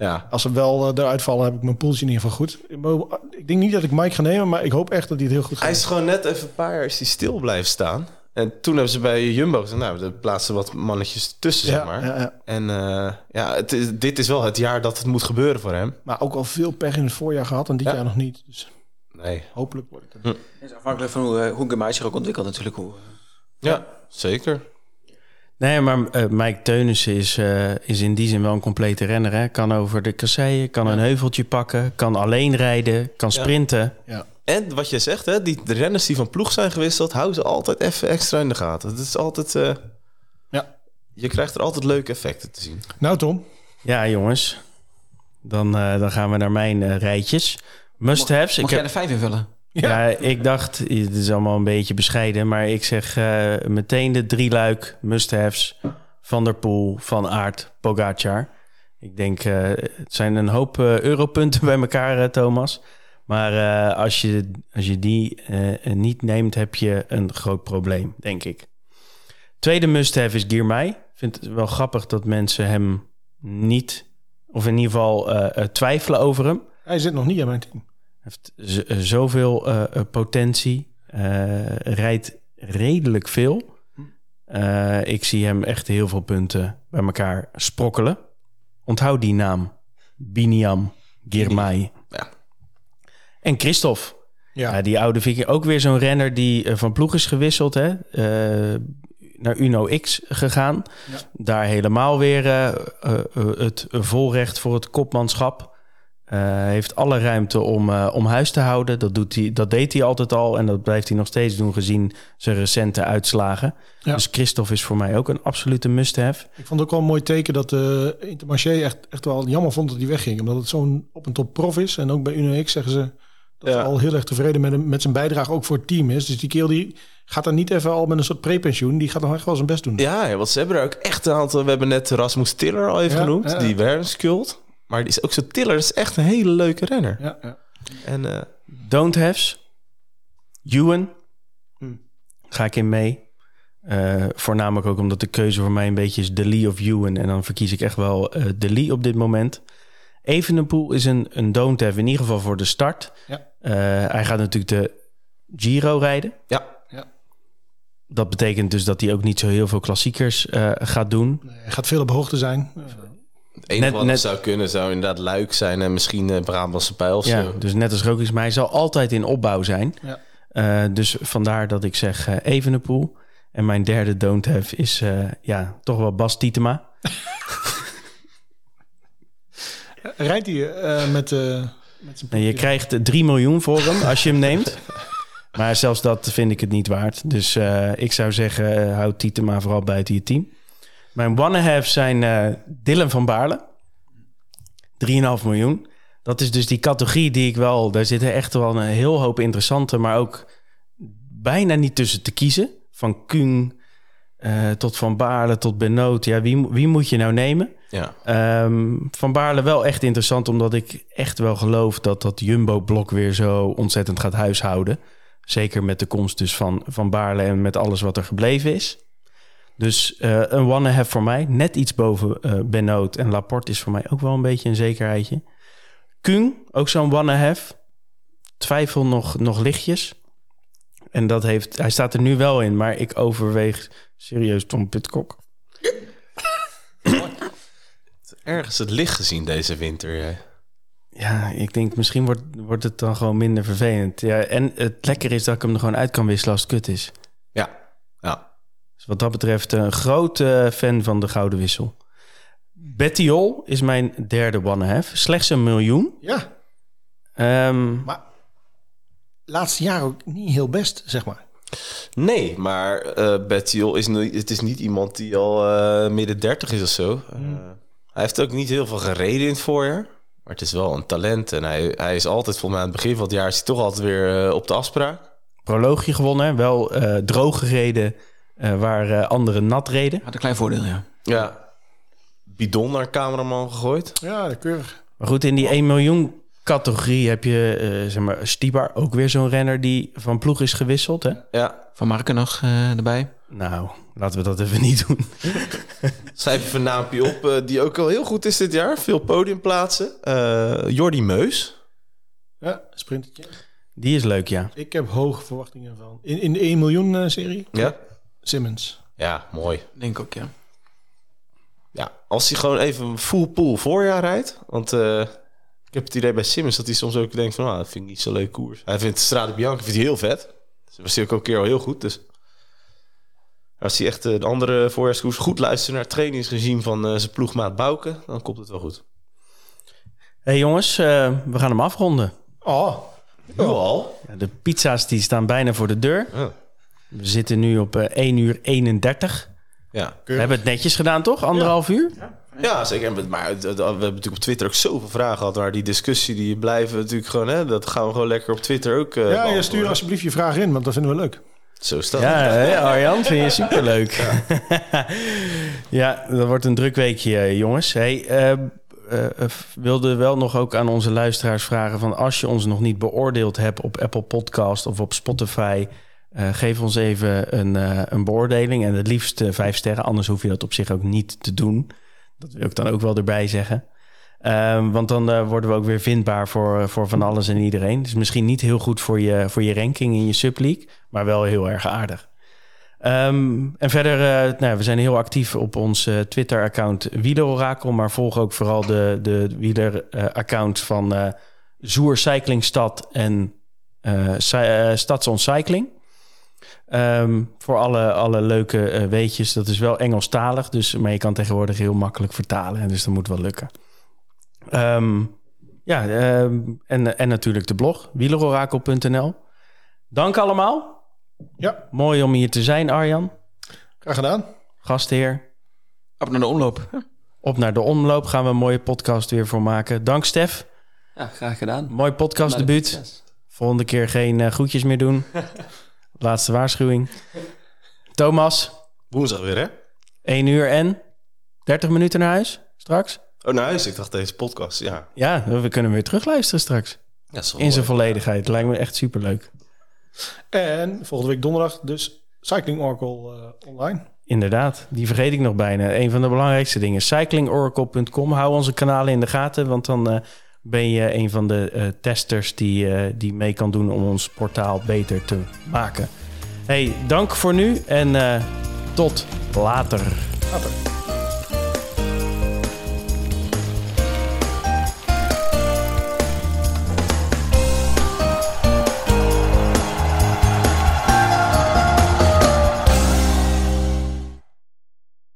Ja. Als ze wel eh, eruit vallen, heb ik mijn poeltje in ieder geval goed. Ik denk niet dat ik Mike ga nemen, maar ik hoop echt dat hij het heel goed gaat Hij is gewoon net even een paar jaar is hij stil blijven staan. En toen hebben ze bij Jumbo gezegd, nou, er plaatsen wat mannetjes tussen, zeg maar. ja, ja. En eh, ja, het is, dit is wel het jaar dat het moet gebeuren voor hem. Maar ook al veel pech in het voorjaar gehad en dit Ja. jaar nog niet. Dus Nee. hopelijk wordt het. Het is afhankelijk van hoe, eh, hoe zich ook ontwikkelt natuurlijk. Hoe, Ja, zeker. Nee, maar eh, Mike Teunissen is, eh, is in die zin wel een complete renner. Hè? Kan over de kasseien, kan een heuveltje pakken, kan alleen rijden, kan sprinten. En wat je zegt, hè, die de renners die van ploeg zijn gewisseld, houden ze altijd even extra in de gaten. Het is altijd. eh, Ja. Je krijgt er altijd leuke effecten te zien. Nou Tom, Ja, jongens. Dan, eh, dan gaan we naar mijn eh, rijtjes. Must-haves. Ik Mag heb, jij er vijf invullen? Ja, ik dacht, het is allemaal een beetje bescheiden, maar ik zeg eh, meteen de drie luik must-haves. Van der Poel, Van Aert, Pogacar. Ik denk, eh, het zijn een hoop eh, europunten bij elkaar, Thomas. Maar als, je, als je die niet neemt, heb je een groot probleem, denk ik. Tweede must-have is Girmay. Ik vind het wel grappig dat mensen hem niet, of in ieder geval twijfelen over hem hij zit nog niet in mijn team. Heeft eh, zoveel eh, eh, potentie. eh, rijdt redelijk veel. Eh, ik zie hem echt heel veel punten bij elkaar sprokkelen. Onthoud die naam. Biniam Girmay. Ja. En Christophe. Ja, die oude viking. Ook weer zo'n renner die van ploeg is gewisseld. Hè? Eh, naar Uno X gegaan. Ja. Daar helemaal weer eh, eh, eh, het volrecht voor het kopmanschap. Eh, heeft alle ruimte om, eh, om huis te houden. Dat, doet hij, dat deed hij altijd al. En dat blijft hij nog steeds doen gezien zijn recente uitslagen. Ja. Dus Christophe is voor mij ook een absolute must-have. ik vond het ook wel een mooi teken dat de Intermarché echt, echt wel jammer vond dat hij wegging. Omdat het zo'n op een top prof is. En ook bij Uno X zeggen ze dat Ja. ze al heel erg tevreden met, hem, met zijn bijdrage ook voor het team is. Dus die kerel die gaat dan niet even al met een soort prepensioen. Die gaat nog echt wel zijn best doen. Ja, want ze hebben er ook echt een aantal. We hebben net Rasmus Tiller al even Ja, genoemd. ja. Die Wernskult. Maar die is ook zo Tiller is echt een hele leuke renner. Ja, ja. En eh, Don't haves. Ewan. Hmm. Ga ik in mee. Eh, voornamelijk ook omdat de keuze voor mij een beetje is de Lee of Ewan. En dan verkies ik echt wel eh de Lee op dit moment. Evenepoel is een, een don't have, in ieder geval voor de start. Ja. Eh, hij gaat natuurlijk de Giro rijden. ja, Dat betekent dus dat hij ook niet zo heel veel klassiekers eh, gaat doen. Nee, hij gaat veel op hoogte zijn. Enige Net- wat net- het zou kunnen zou inderdaad Luik zijn. En misschien eh Brabantse Pijl of Ja, zo. dus net als Roglic, maar hij zal altijd in opbouw zijn. Ja. Eh, dus vandaar dat ik zeg eh Evenepoel. En mijn derde don't have is eh, ja, toch wel Bas Tietema. Rijdt hij eh, met, met zijn En je krijgt eh, 3 miljoen voor hem als je hem neemt. Maar zelfs dat vind ik het niet waard. Dus eh, ik zou zeggen, houd Tietema vooral buiten je team. Mijn one-have zijn eh Dylan van Baarle. 3,5 miljoen. Dat is dus die categorie die ik wel... Daar zitten echt wel een heel hoop interessante... maar ook bijna niet tussen te kiezen. Van Kung eh, tot Van Baarle tot Benoot. Ja, wie, wie moet je nou nemen? Ja. Ehm, van Baarle wel echt interessant, omdat ik echt wel geloof dat dat Jumbo-blok weer zo ontzettend gaat huishouden. Zeker met de komst dus van, van Baarle en met alles wat er gebleven is. Dus eh, een one-have voor mij, net iets boven Benoot en Laporte is voor mij ook wel een beetje een zekerheidje. Kung, ook zo'n one-have. twijfel nog, nog lichtjes. En dat heeft, hij staat er nu wel in, maar ik overweeg serieus Tom Pitcock. Ergens het licht gezien deze winter. ja. Ja, ik denk misschien wordt, wordt het dan gewoon minder vervelend. Ja, en het lekker is dat ik hem er gewoon uit kan wisselen als het kut is. Ja, ja. Dus wat dat betreft een grote fan van de Gouden Wissel. Bettiol is mijn derde one-half. Slechts een miljoen. Ja, Ehm, maar laatste jaar ook niet heel best, zeg maar. Nee, maar eh Bettiol is, nu- het is niet iemand die al eh, midden 30 is of zo. Eh, hij heeft ook niet heel veel gereden in het voorjaar. Maar het is wel een talent. En hij, hij is altijd, volgens mij aan het begin van het jaar, is hij toch altijd weer eh, op de afspraak. proloogje gewonnen. Wel eh, droog gereden eh, waar eh, anderen nat reden. Had een klein voordeel, ja. Ja. Bidon naar cameraman gegooid. Ja, de keurig. Maar goed, in die 1 miljoen categorie heb je eh, zeg maar, Stibar. Ook weer zo'n renner die van ploeg is gewisseld. Hè? Ja. Van Marken nog eh, erbij. Nou, laten we dat even niet doen. Schrijf even een naampje op, eh, die ook al heel goed is dit jaar. Veel podiumplaatsen. Eh Jordi Meus. Ja, sprintetje. Die is leuk, ja. Ik heb hoge verwachtingen van. In, in de 1 miljoen eh, serie, Ja. Simmons. Ja, mooi. Denk ik ook, ja. Ja, als hij gewoon even een full pool voorjaar rijdt. Want eh, ik heb het idee bij Simmons dat hij soms ook denkt van... Ah, dat vind ik niet zo leuk koers. Hij vindt Strade Bianca vindt hij heel vet. Dus dat was hij ook al een keer al heel goed. Dus als hij echt eh, de andere voorjaarskoers goed luistert naar het trainingsregime van eh, zijn ploegmaat Bouke... dan komt het wel goed. hey, jongens, eh, we gaan hem afronden. Oh, Nu al? Ja, de pizza's die staan bijna voor de deur. Ja. We zitten nu op eh 1 uur 31. Ja. We hebben het netjes gedaan, toch? Anderhalf uur? ja, zeker. En Maar we hebben natuurlijk op Twitter ook zoveel vragen gehad... maar die discussie die blijven natuurlijk gewoon... Hè, dat gaan we gewoon lekker op Twitter ook eh ja, je stuur alsjeblieft je vraag in, want dat vinden we leuk. Zo is dat. Ja, hè, Arjan, vind je superleuk. Ja. ja, dat wordt een druk weekje, eh, jongens. Hey, eh, eh, eh, wilde wel nog ook aan onze luisteraars vragen... van als je ons nog niet beoordeeld hebt op Apple Podcast of op Spotify... eh, geef ons even een, eh, een beoordeling en het liefst eh, vijf sterren. Anders hoef je dat op zich ook niet te doen. Dat wil ik dan ook wel erbij zeggen. Ehm, want dan worden we ook weer vindbaar voor, voor van alles en iedereen. Dus misschien niet heel goed voor je, voor je ranking in je subleague, maar wel heel erg aardig. Ehm, en verder, nou, we zijn heel actief op ons Twitter-account Wielerorakel, maar volg ook vooral de, de wieler-accounts van Zoer Cyclingstad en eh Cy- eh. Ehm, voor alle, alle leuke eh, weetjes. Dat is wel Engelstalig, dus, maar je kan tegenwoordig heel makkelijk vertalen. Dus dat moet wel lukken. Ehm, ja, ehm, en, en natuurlijk de blog, wielerorakel.nl. Dank allemaal. Ja, Mooi om hier te zijn, Arjan. graag gedaan. Gastheer. Op naar de omloop. Op naar de omloop gaan we een mooie podcast weer voor maken. Dank, Stef. Ja, graag gedaan. Mooi podcastdebuut. Succes. Volgende keer geen eh, groetjes meer doen. Laatste waarschuwing. Thomas, Woensdag weer, hè? 1 uur en 30 minuten naar huis straks. Oh, naar huis. Ik dacht deze podcast, ja. Ja, we kunnen weer terugluisteren straks. ja is wel In zijn volledigheid. Lijkt me echt superleuk. En volgende week donderdag dus Cycling Oracle eh, online. Inderdaad, die vergeet ik nog bijna. Een van de belangrijkste dingen. Cyclingoracle.com. Hou onze kanalen in de gaten, want dan eh, ben je een van de eh, testers die, eh, die mee kan doen om ons portaal beter te maken. Hey, dank voor nu en eh, tot later. Later.